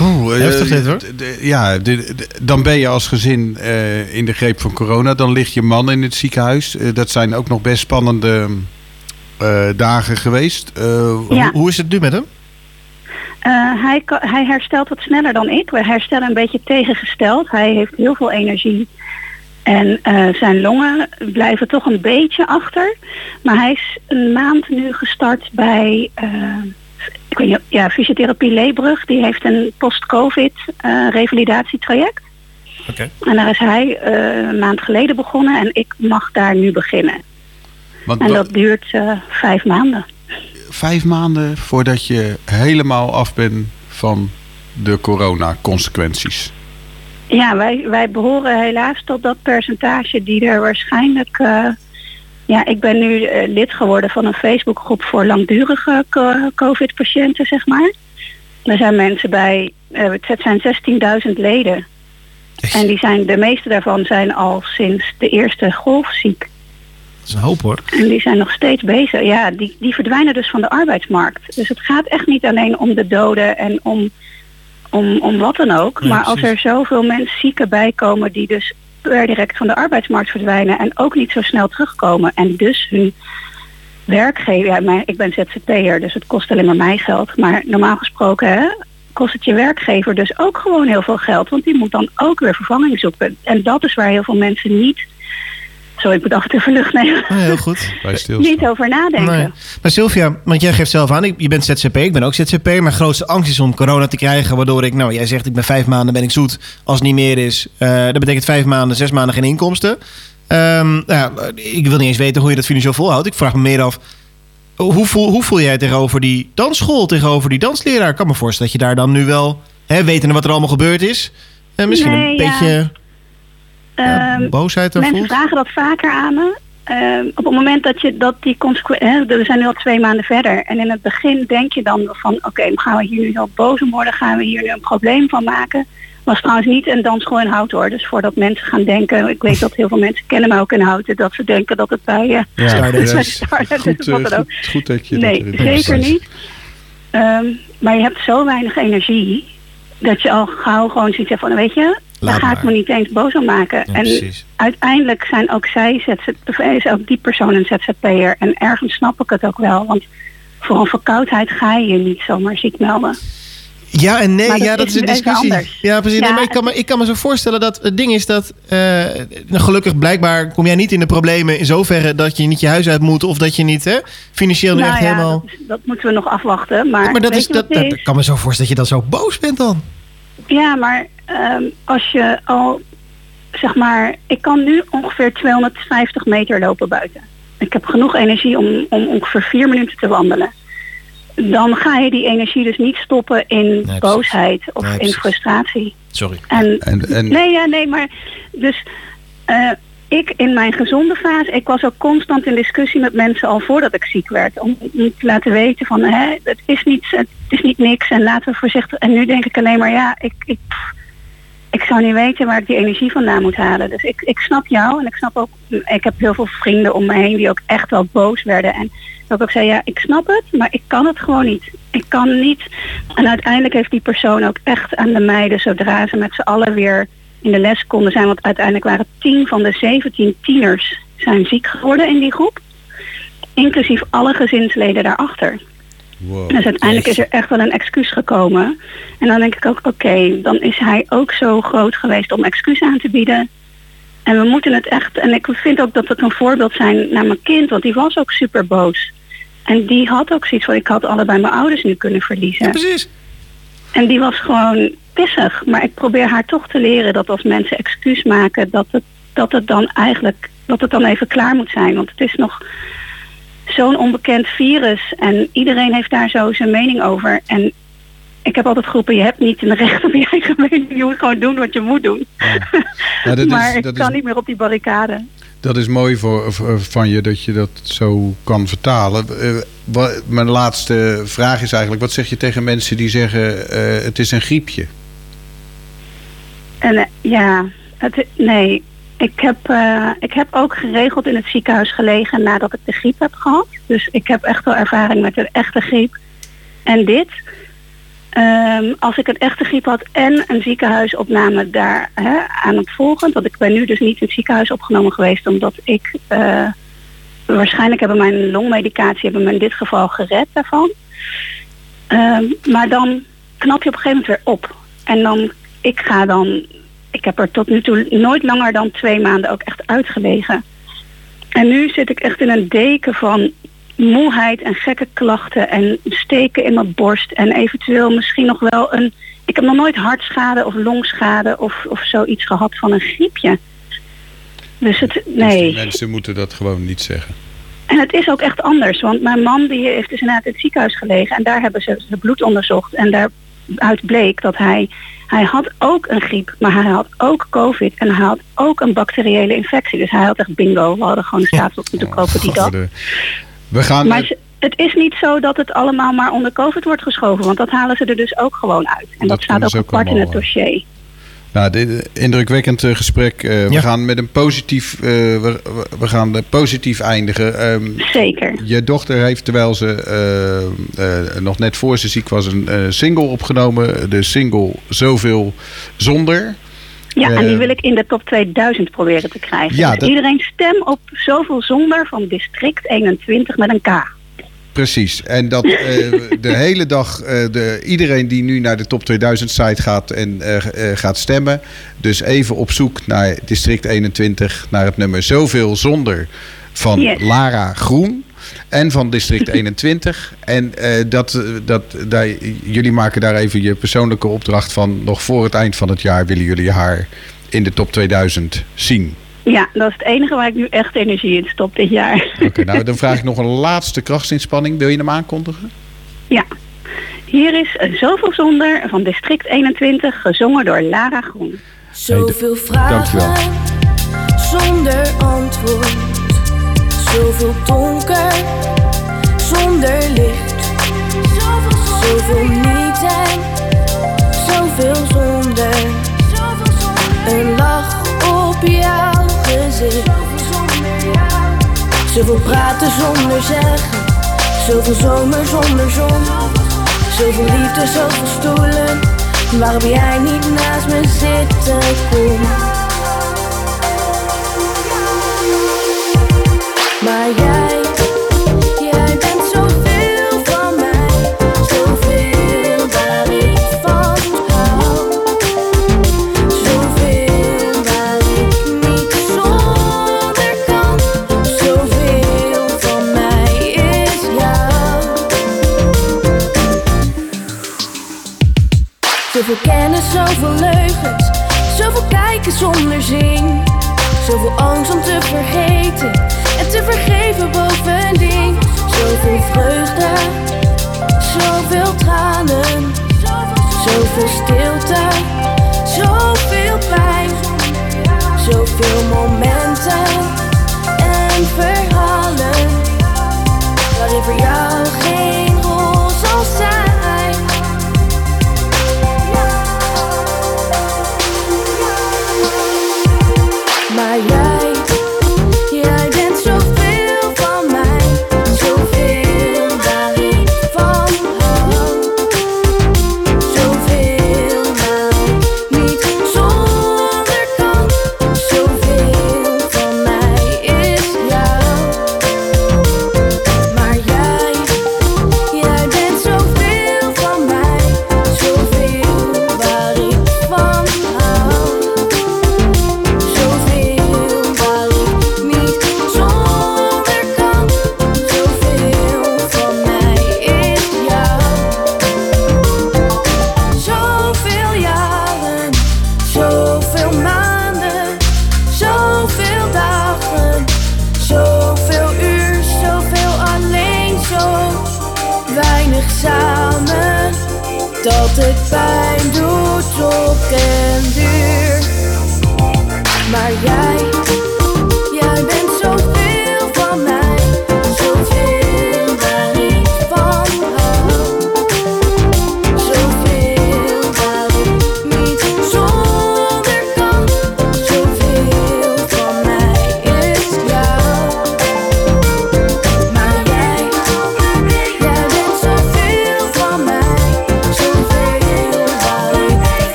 Oeh, eh, Heftig dit, hoor. Ja, dan ben je als gezin eh, in de greep van corona. Dan ligt je man in het ziekenhuis. Eh, dat zijn ook nog best spannende eh, dagen geweest. Eh, Ja. Hoe, hoe is het nu met hem? Eh, hij, hij herstelt wat sneller dan ik. We herstellen een beetje tegengesteld. Hij heeft heel veel energie. En eh, zijn longen blijven toch een beetje achter. Maar hij is een maand nu gestart bij ik weet niet, ja, fysiotherapie Leebrug. Die heeft een post-covid eh, revalidatietraject. Oké. En daar is hij eh, een maand geleden begonnen en ik mag daar nu beginnen. want En dat duurt eh, vijf maanden. vijf maanden voordat je helemaal af bent van de corona-consequenties. Ja, wij, wij behoren helaas tot dat percentage die er waarschijnlijk... ja, ik ben nu eh, lid geworden van een Facebookgroep voor langdurige co- COVID-patiënten, zeg maar. Er zijn mensen bij, eh, het zijn 16.000 leden. En die zijn, de meeste daarvan zijn al sinds de eerste golf ziek. Dat is een hoop hoor. En die zijn nog steeds bezig. Ja, die, die verdwijnen dus van de arbeidsmarkt. Dus het gaat echt niet alleen om de doden en om, om, om wat dan ook. Maar als er zoveel mensen zieken bij komen die dus per direct van de arbeidsmarkt verdwijnen en ook niet zo snel terugkomen. En dus hun werkgever, ja, mijn, ik ben ZZP'er, dus het kost alleen maar mij geld. Maar normaal gesproken hè, kost het je werkgever dus ook gewoon heel veel geld. Want die moet dan ook weer vervanging zoeken. En dat is waar heel veel mensen niet... Sorry, ik moet af en toe even lucht nemen. Heel goed. Niet over nadenken. Nee. Maar Sylvia, want jij geeft zelf aan, ik- je bent ZZP, ik ben ook ZZP. Mijn grootste angst is om corona te krijgen, waardoor ik, nou jij zegt ik ben vijf maanden ben ik zoet. Als het niet meer is, eh dat betekent vijf maanden, zes maanden geen inkomsten. Nou, ja, ik wil niet eens weten hoe je dat financieel volhoudt. Ik vraag me meer af, hoe voel, hoe voel jij tegenover die dansschool, tegenover die dansleraar? Ik kan me voorstellen dat je daar dan nu wel, hè, wetende wat er allemaal gebeurd is, eh, misschien Nee, een ja. beetje ja, Ehm, boosheid er Mensen voelt. vragen dat vaker aan me. Ehm, op het moment dat je dat die consequenties. We zijn nu al twee maanden verder. En in het begin denk je dan van oké, gaan we hier nu zo boos om worden? Gaan we hier nu een probleem van maken? Was trouwens niet een dansschool in hout hoor. Dus voordat mensen gaan denken, ik weet dat heel veel mensen kennen mij ook in houten, dat ze denken dat het bij je Ja, is goed, eh, dan ook. goed, goed dat je Nee, dat zeker niet. Ehm, maar je hebt zo weinig energie dat je al gauw gewoon zoiets hebt van, weet je, daar Laat ga ik maar. me niet eens boos om maken. Ja, en precies. uiteindelijk zijn ook zij ZZ, of is ook die persoon een ZZP'er. En ergens snap ik het ook wel, want voor een verkoudheid ga je je niet zomaar ziek melden. Ja en nee, Maar ja, dat is is een discussie. anders. Ja, precies. Nee, maar ik, kan me, ik kan me zo voorstellen dat het ding is dat... eh, nou, gelukkig blijkbaar kom jij niet in de problemen in zoverre dat je niet je huis uit moet... of dat je niet hè, financieel nu nou echt ja, helemaal... dat, is- dat moeten we nog afwachten. Maar, maar dat is, dat, het dat is? kan me zo voorstellen dat je dan zo boos bent dan. Ja, maar ehm, als je al, zeg maar, ik kan nu ongeveer 250 meter lopen buiten. Ik heb genoeg energie om, om ongeveer vier minuten te wandelen. Dan ga je die energie dus niet stoppen in boosheid of Nee, in frustratie. Sorry. En, En, en nee, ja, nee, maar dus eh, ik in mijn gezonde fase, ik was ook constant in discussie met mensen al voordat ik ziek werd. Om, om te laten weten van, hè, het is niet, het is niet niks en laten we voorzichtig. En nu denk ik alleen maar, ja, ik, ik, pff, ik zou niet weten waar ik die energie vandaan moet halen. Dus ik, ik snap jou en ik snap ook, ik heb heel veel vrienden om me heen die ook echt wel boos werden. En dat ik ook zei, ja, ik snap het, maar ik kan het gewoon niet. Ik kan niet. En uiteindelijk heeft die persoon ook echt aan de meiden, zodra ze met z'n allen weer in de les konden zijn, want uiteindelijk waren 10 van de 17 tieners zijn ziek geworden in die groep. Inclusief alle gezinsleden daarachter. Wow. Dus uiteindelijk is er echt wel een excuus gekomen. En dan denk ik ook, oké, dan is hij ook zo groot geweest om excuus aan te bieden. En we moeten het echt, en ik vind ook dat het een voorbeeld zijn naar mijn kind, want die was ook super boos. En die had ook zoiets van, ik had allebei mijn ouders nu kunnen verliezen. Precies. En die was gewoon pissig. Maar ik probeer haar toch te leren dat als mensen excuus maken, dat het, dat het dan eigenlijk, dat het dan even klaar moet zijn. Want het is nog zo'n onbekend virus en iedereen heeft daar zo zijn mening over. En ik heb altijd geroepen, je hebt niet een recht op je eigen mening. Je moet gewoon doen wat je moet doen. Ja, dat is- maar ik dat kan is- niet meer op die barricade. Dat is mooi voor, van je dat je dat zo kan vertalen. Eh, wa- mijn laatste vraag is eigenlijk: wat zeg je tegen mensen die zeggen eh, het is een griepje? En eh, ja, het, nee, Ik heb, eh, ik heb ook geregeld in het ziekenhuis gelegen nadat ik de griep heb gehad. Dus ik heb echt wel ervaring met een echte griep. En dit, ehm, als ik een echte griep had en een ziekenhuisopname daar hè, aan het volgen. Want ik ben nu dus niet in het ziekenhuis opgenomen geweest omdat ik... eh, waarschijnlijk hebben mijn longmedicatie hebben me in dit geval gered daarvan. Ehm, maar dan knap je op een gegeven moment weer op. En dan, ik ga dan, ik heb er tot nu toe nooit langer dan twee maanden ook echt uitgelegen. En nu zit ik echt in een deken van moeheid en gekke klachten en steken in mijn borst. En eventueel misschien nog wel een, ik heb nog nooit hartschade of longschade of, of zoiets gehad van een griepje. Dus het, nee. Mensen moeten dat gewoon niet zeggen. En het is ook echt anders, want mijn man die heeft dus inderdaad in het ziekenhuis gelegen en daar hebben ze zijn bloed onderzocht en daaruit bleek dat hij, hij had ook een griep, maar hij had ook covid en hij had ook een bacteriële infectie. Dus hij had echt bingo, we hadden gewoon een staatsbloed moeten kopen die dag. We gaan... Maar het is niet zo dat het allemaal maar onder covid wordt geschoven, want dat halen ze er dus ook gewoon uit. En dat, Dat staat ook apart in het dossier. Nou, dit indrukwekkend eh, gesprek. Eh, We gaan met een positief, eh, we, we- gaan eh, positief eindigen. Ehm, Zeker. Je dochter heeft, terwijl ze eh, eh, nog net voor ze ziek was, een eh, single opgenomen. De single Zoveel Zonder. Ja, en die Eh, wil ik in de top 2000 proberen te krijgen. Ja, dus dat- iedereen stem op zoveel zonder van district 21 met een K. Precies. En dat eh, de hele dag eh, de, iedereen die nu naar de top 2000 site gaat en eh, gaat stemmen. Dus even op zoek naar district 21, naar het nummer Zoveel Zonder van Yes. Lara Groen. En van district 21. En dat, dat, daar, jullie maken daar even je persoonlijke opdracht van. Nog voor het eind van het jaar willen jullie haar in de top 2000 zien. Ja, dat is het enige waar ik nu echt energie in stop dit jaar. Oké, nou dan vraag ik nog een laatste krachtsinspanning. Wil je hem aankondigen? Ja. Hier is een Zoveel Zonder van district 21, gezongen door Lara Groen. Zoveel vragen Dankjewel. zonder antwoord. Zoveel donker Zoveel praten zonder zeggen. Zoveel zomer zonder zon. Zoveel liefde, zoveel stoelen. Waarop jij niet naast me zitten kon.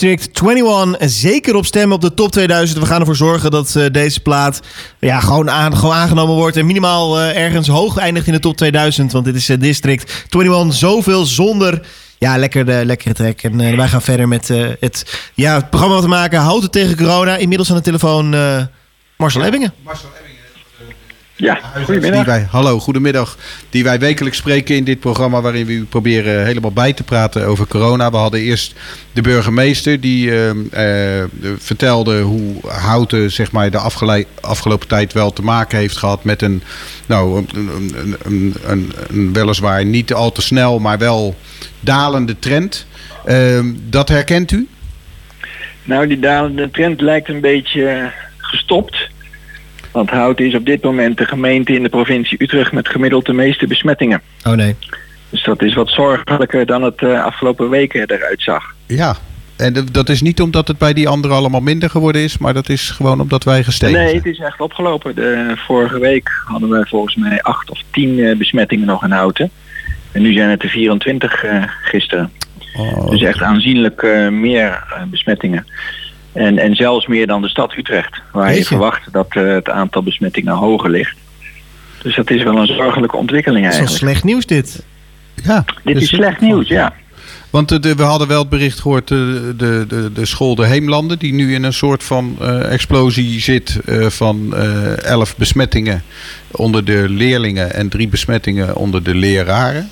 District 21 zeker op stemmen op de top 2000. We gaan ervoor zorgen dat eh, deze plaat ja, gewoon, aan, gewoon aangenomen wordt. En minimaal eh, ergens hoog eindigt in de top 2000. Want dit is eh, District 21. Zoveel zonder... Ja, lekker de lekkere track. En wij gaan verder met het, ja, het programma wat we maken. Houten tegen corona. Inmiddels aan de telefoon eh, Marcel Ebbingen. Ja, Die goedemiddag. wij, hallo, goedemiddag. Die wij wekelijks spreken in dit programma waarin we u proberen helemaal bij te praten over corona. We hadden eerst de burgemeester die eh, eh, vertelde hoe Houten zeg maar, de afgelopen tijd wel te maken heeft gehad met een, nou, een, een, een, weliswaar niet al te snel, maar wel dalende trend. Eh, dat herkent u? Nou, die dalende trend lijkt een beetje gestopt. Want Houten is op dit moment de gemeente in de provincie Utrecht met gemiddeld de meeste besmettingen. Oh nee. Dus dat is wat zorgelijker dan het eh, afgelopen weken eruit zag. Ja. En dat is niet omdat het bij die anderen allemaal minder geworden is, maar dat is gewoon omdat wij gestegen nee, zijn. het is echt opgelopen. De, vorige week hadden we volgens mij acht of tien eh, besmettingen nog in Houten. En nu zijn het er 24 eh, gisteren. Oh, Dus echt aanzienlijk eh, meer eh, besmettingen. En, en zelfs meer dan de stad Utrecht, waar je verwacht dat eh, het aantal besmettingen hoger ligt. Dus dat is wel een zorgelijke ontwikkeling Dat is wel eigenlijk. slecht nieuws dit. ja, Dit dus is slecht nieuws, ja. Want eh, de, we hadden wel het bericht gehoord, de, de, de, de school De Heemlanden, die nu in een soort van eh, explosie zit eh, van eh, elf besmettingen onder de leerlingen en drie besmettingen onder de leraren.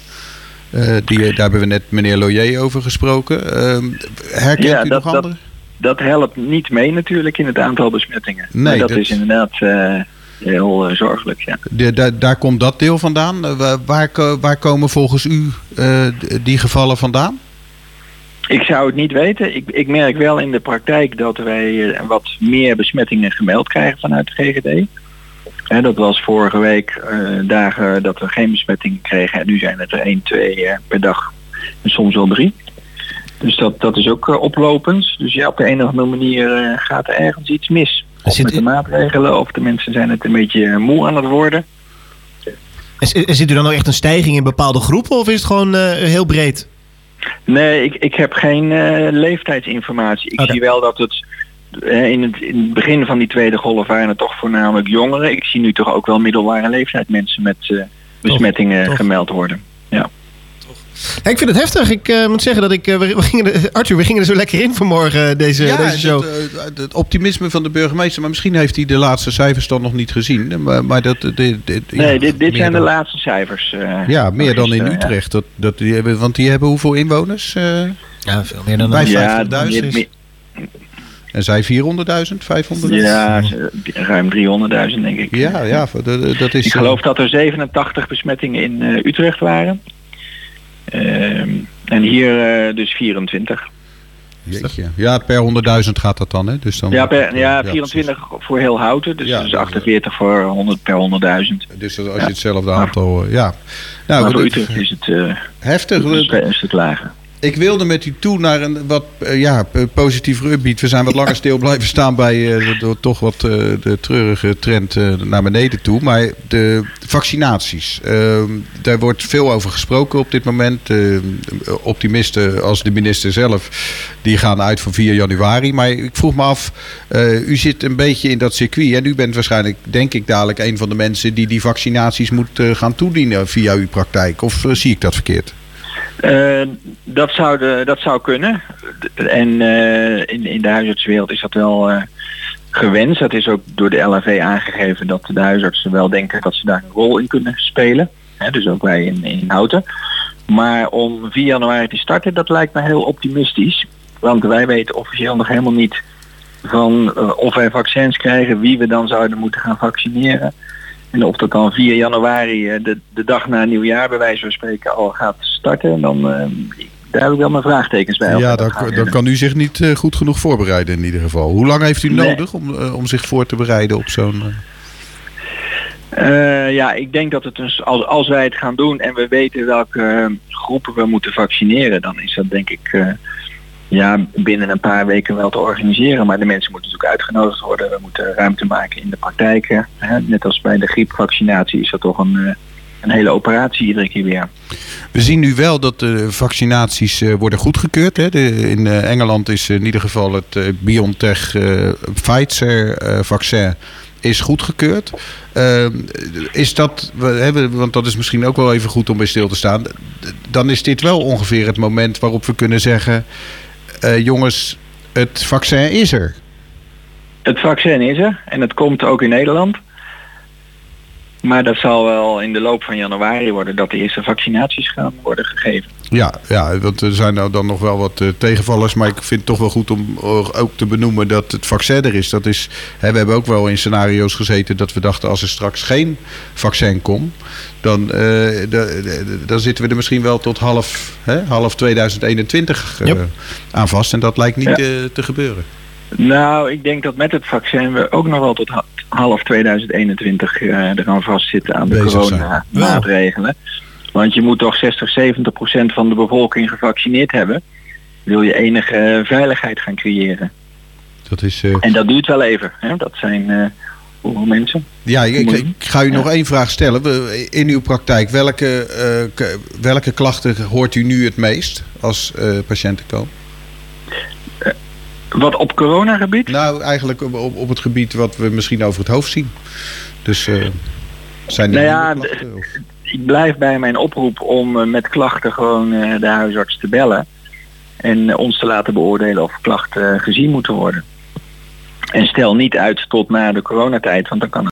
Eh, die, daar hebben we net meneer Loyer over gesproken. Ehm, herkent Ja, u dat- nog dat- andere? Dat helpt niet mee natuurlijk in het aantal besmettingen. Nee, maar dat, dat- is inderdaad eh, heel eh, zorgelijk, ja. De, daar, daar komt dat deel vandaan. Eh, waar- waar, ko- waar komen volgens u die gevallen vandaan? Ik zou het niet weten. Ik, ik merk wel in de praktijk dat wij wat meer besmettingen gemeld krijgen vanuit de GGD. Hè, dat was vorige week dagen dat we geen besmettingen kregen. En nu zijn het er 1, 2 eh, per dag. En soms wel drie. Dus dat, dat is ook eh, oplopend. Dus ja, op de een of andere manier eh, gaat er ergens iets mis. Of Zit- met de maatregelen, of de mensen zijn het een beetje eh, moe aan het worden. En, zit u dan nog echt een stijging in bepaalde groepen of is het gewoon heel breed? Nee, ik, ik heb geen leeftijdsinformatie. Ik zie wel dat het in, het in het begin van die tweede golf waren het toch voornamelijk jongeren. Ik zie nu toch ook wel middelbare leeftijd mensen met besmettingen gemeld worden. Ja, ik vind het heftig. Ik eh, moet zeggen dat ik... eh, we, gingen er, Arthur, we gingen er zo lekker in vanmorgen, eh, deze, deze show. Het, eh, het optimisme van de burgemeester. Maar misschien heeft hij de laatste cijfers dan nog niet gezien. Maar, maar dat, dit, dit, ja, nee, dit, dit zijn de laatste cijfers. eh, Ja, meer dan in. Utrecht. Dat, dat die hebben, want die hebben hoeveel inwoners? eh, Ja, veel meer dan. Ja, 50.000 meer- is- en zij 400.000, 500.000? ja, ruim 300.000 denk ik. ja, ja, dat, dat is... Ik geloof dat er 87 besmettingen in eh, Utrecht waren. Ehm, en hier eh, dus 24. Jeetje. Ja, per 100.000 gaat dat dan, hè? Dus dan Ja, per, ja, precies. 24 voor heel Houten, dus, Ja, dus dat- 48 voor 100 per 100.000. Dus als je Ja. hetzelfde aantal... eh, ja. Nou, maar is het eh, heftig. een stuk lager. Ik wilde met u toe naar een wat eh, ja, p- positiever upbeat. We zijn wat langer stil blijven staan bij eh, de, de- toch wat eh, de treurige trend eh, naar beneden toe. Maar de vaccinaties, eh, daar wordt veel over gesproken op dit moment. Eh, optimisten als de minister zelf, die gaan uit van 4 januari. Maar ik vroeg me af, eh, u zit een beetje in dat circuit. En u bent waarschijnlijk, denk ik, dadelijk een van de mensen die die vaccinaties moet eh, gaan toedienen via uw praktijk. Of eh, zie ik dat verkeerd? Eh, dat, zou de, dat zou kunnen. En eh, in, in de huisartswereld is dat wel eh, gewenst. Dat is ook door de LAV aangegeven dat de huisartsen wel denken dat ze daar een rol in kunnen spelen. Dus ook wij in, in Houten. Maar om 4 januari te starten, dat lijkt me heel optimistisch. Want wij weten officieel nog helemaal niet van eh, of wij vaccins krijgen, wie we dan zouden moeten gaan vaccineren. En of dat dan 4 januari, eh, de, de dag na nieuwjaar bij wijze van spreken, al gaat starten, dan eh, daar heb ik wel mijn vraagtekens bij. Ja, dan, dan kan u zich niet eh, goed genoeg voorbereiden in ieder geval. Hoe lang heeft u Nee. nodig om, om zich voor te bereiden op zo'n... ja, ik denk dat het dus, als, als wij het gaan doen en we weten welke groepen we moeten vaccineren, dan is dat denk ik ja, binnen een paar weken wel te organiseren. Maar de mensen moeten natuurlijk uitgenodigd worden. We moeten ruimte maken in de praktijken. Net als bij de griepvaccinatie is dat toch een, eh, een hele operatie iedere keer weer. We zien nu wel dat de vaccinaties eh, worden goedgekeurd. Hè. In eh, Engeland is in ieder geval het eh, BioNTech eh, Pfizer eh, vaccin is goedgekeurd. Is dat, hebben, want dat is misschien ook wel even goed om bij stil te staan. Dan is dit wel ongeveer het moment waarop we kunnen zeggen: eh, jongens, het vaccin is er. Het vaccin is er en het komt ook in Nederland. Maar dat zal wel in de loop van januari worden dat de eerste vaccinaties gaan worden gegeven. Ja, ja, want er zijn nou dan nog wel wat eh, tegenvallers. Maar ik vind het toch wel goed om eh, ook te benoemen dat het vaccin er is. Dat is hè, we hebben ook wel in scenario's gezeten dat we dachten als er straks geen vaccin komt. Dan, eh, da- da- dan zitten we er misschien wel tot half, hè, half 2021 eh, aan vast. En dat lijkt niet Ja. te gebeuren. Nou, ik denk dat met het vaccin we ook nog wel tot ha- half 2021 eh eraan vastzitten aan de coronamaatregelen. Want je moet toch 60, 70 procent van de bevolking gevaccineerd hebben. Wil je enige eh, veiligheid gaan creëren. Dat is, eh, En dat duurt wel even. Hè? Dat zijn hoeveel mensen? Ja, ik, ga u nog één vraag stellen. In uw praktijk, welke, welke klachten hoort u nu het meest als patiënten komen? Wat op coronagebied? Nou, eigenlijk op, op, op het gebied wat we misschien over het hoofd zien. Dus eh, zijn er Nou ja, nieuwe klachten, of- ik blijf bij mijn oproep om eh, met klachten gewoon eh, de huisarts te bellen. En ons te laten beoordelen of klachten gezien moeten worden. En stel niet uit tot na de coronatijd, want dan kan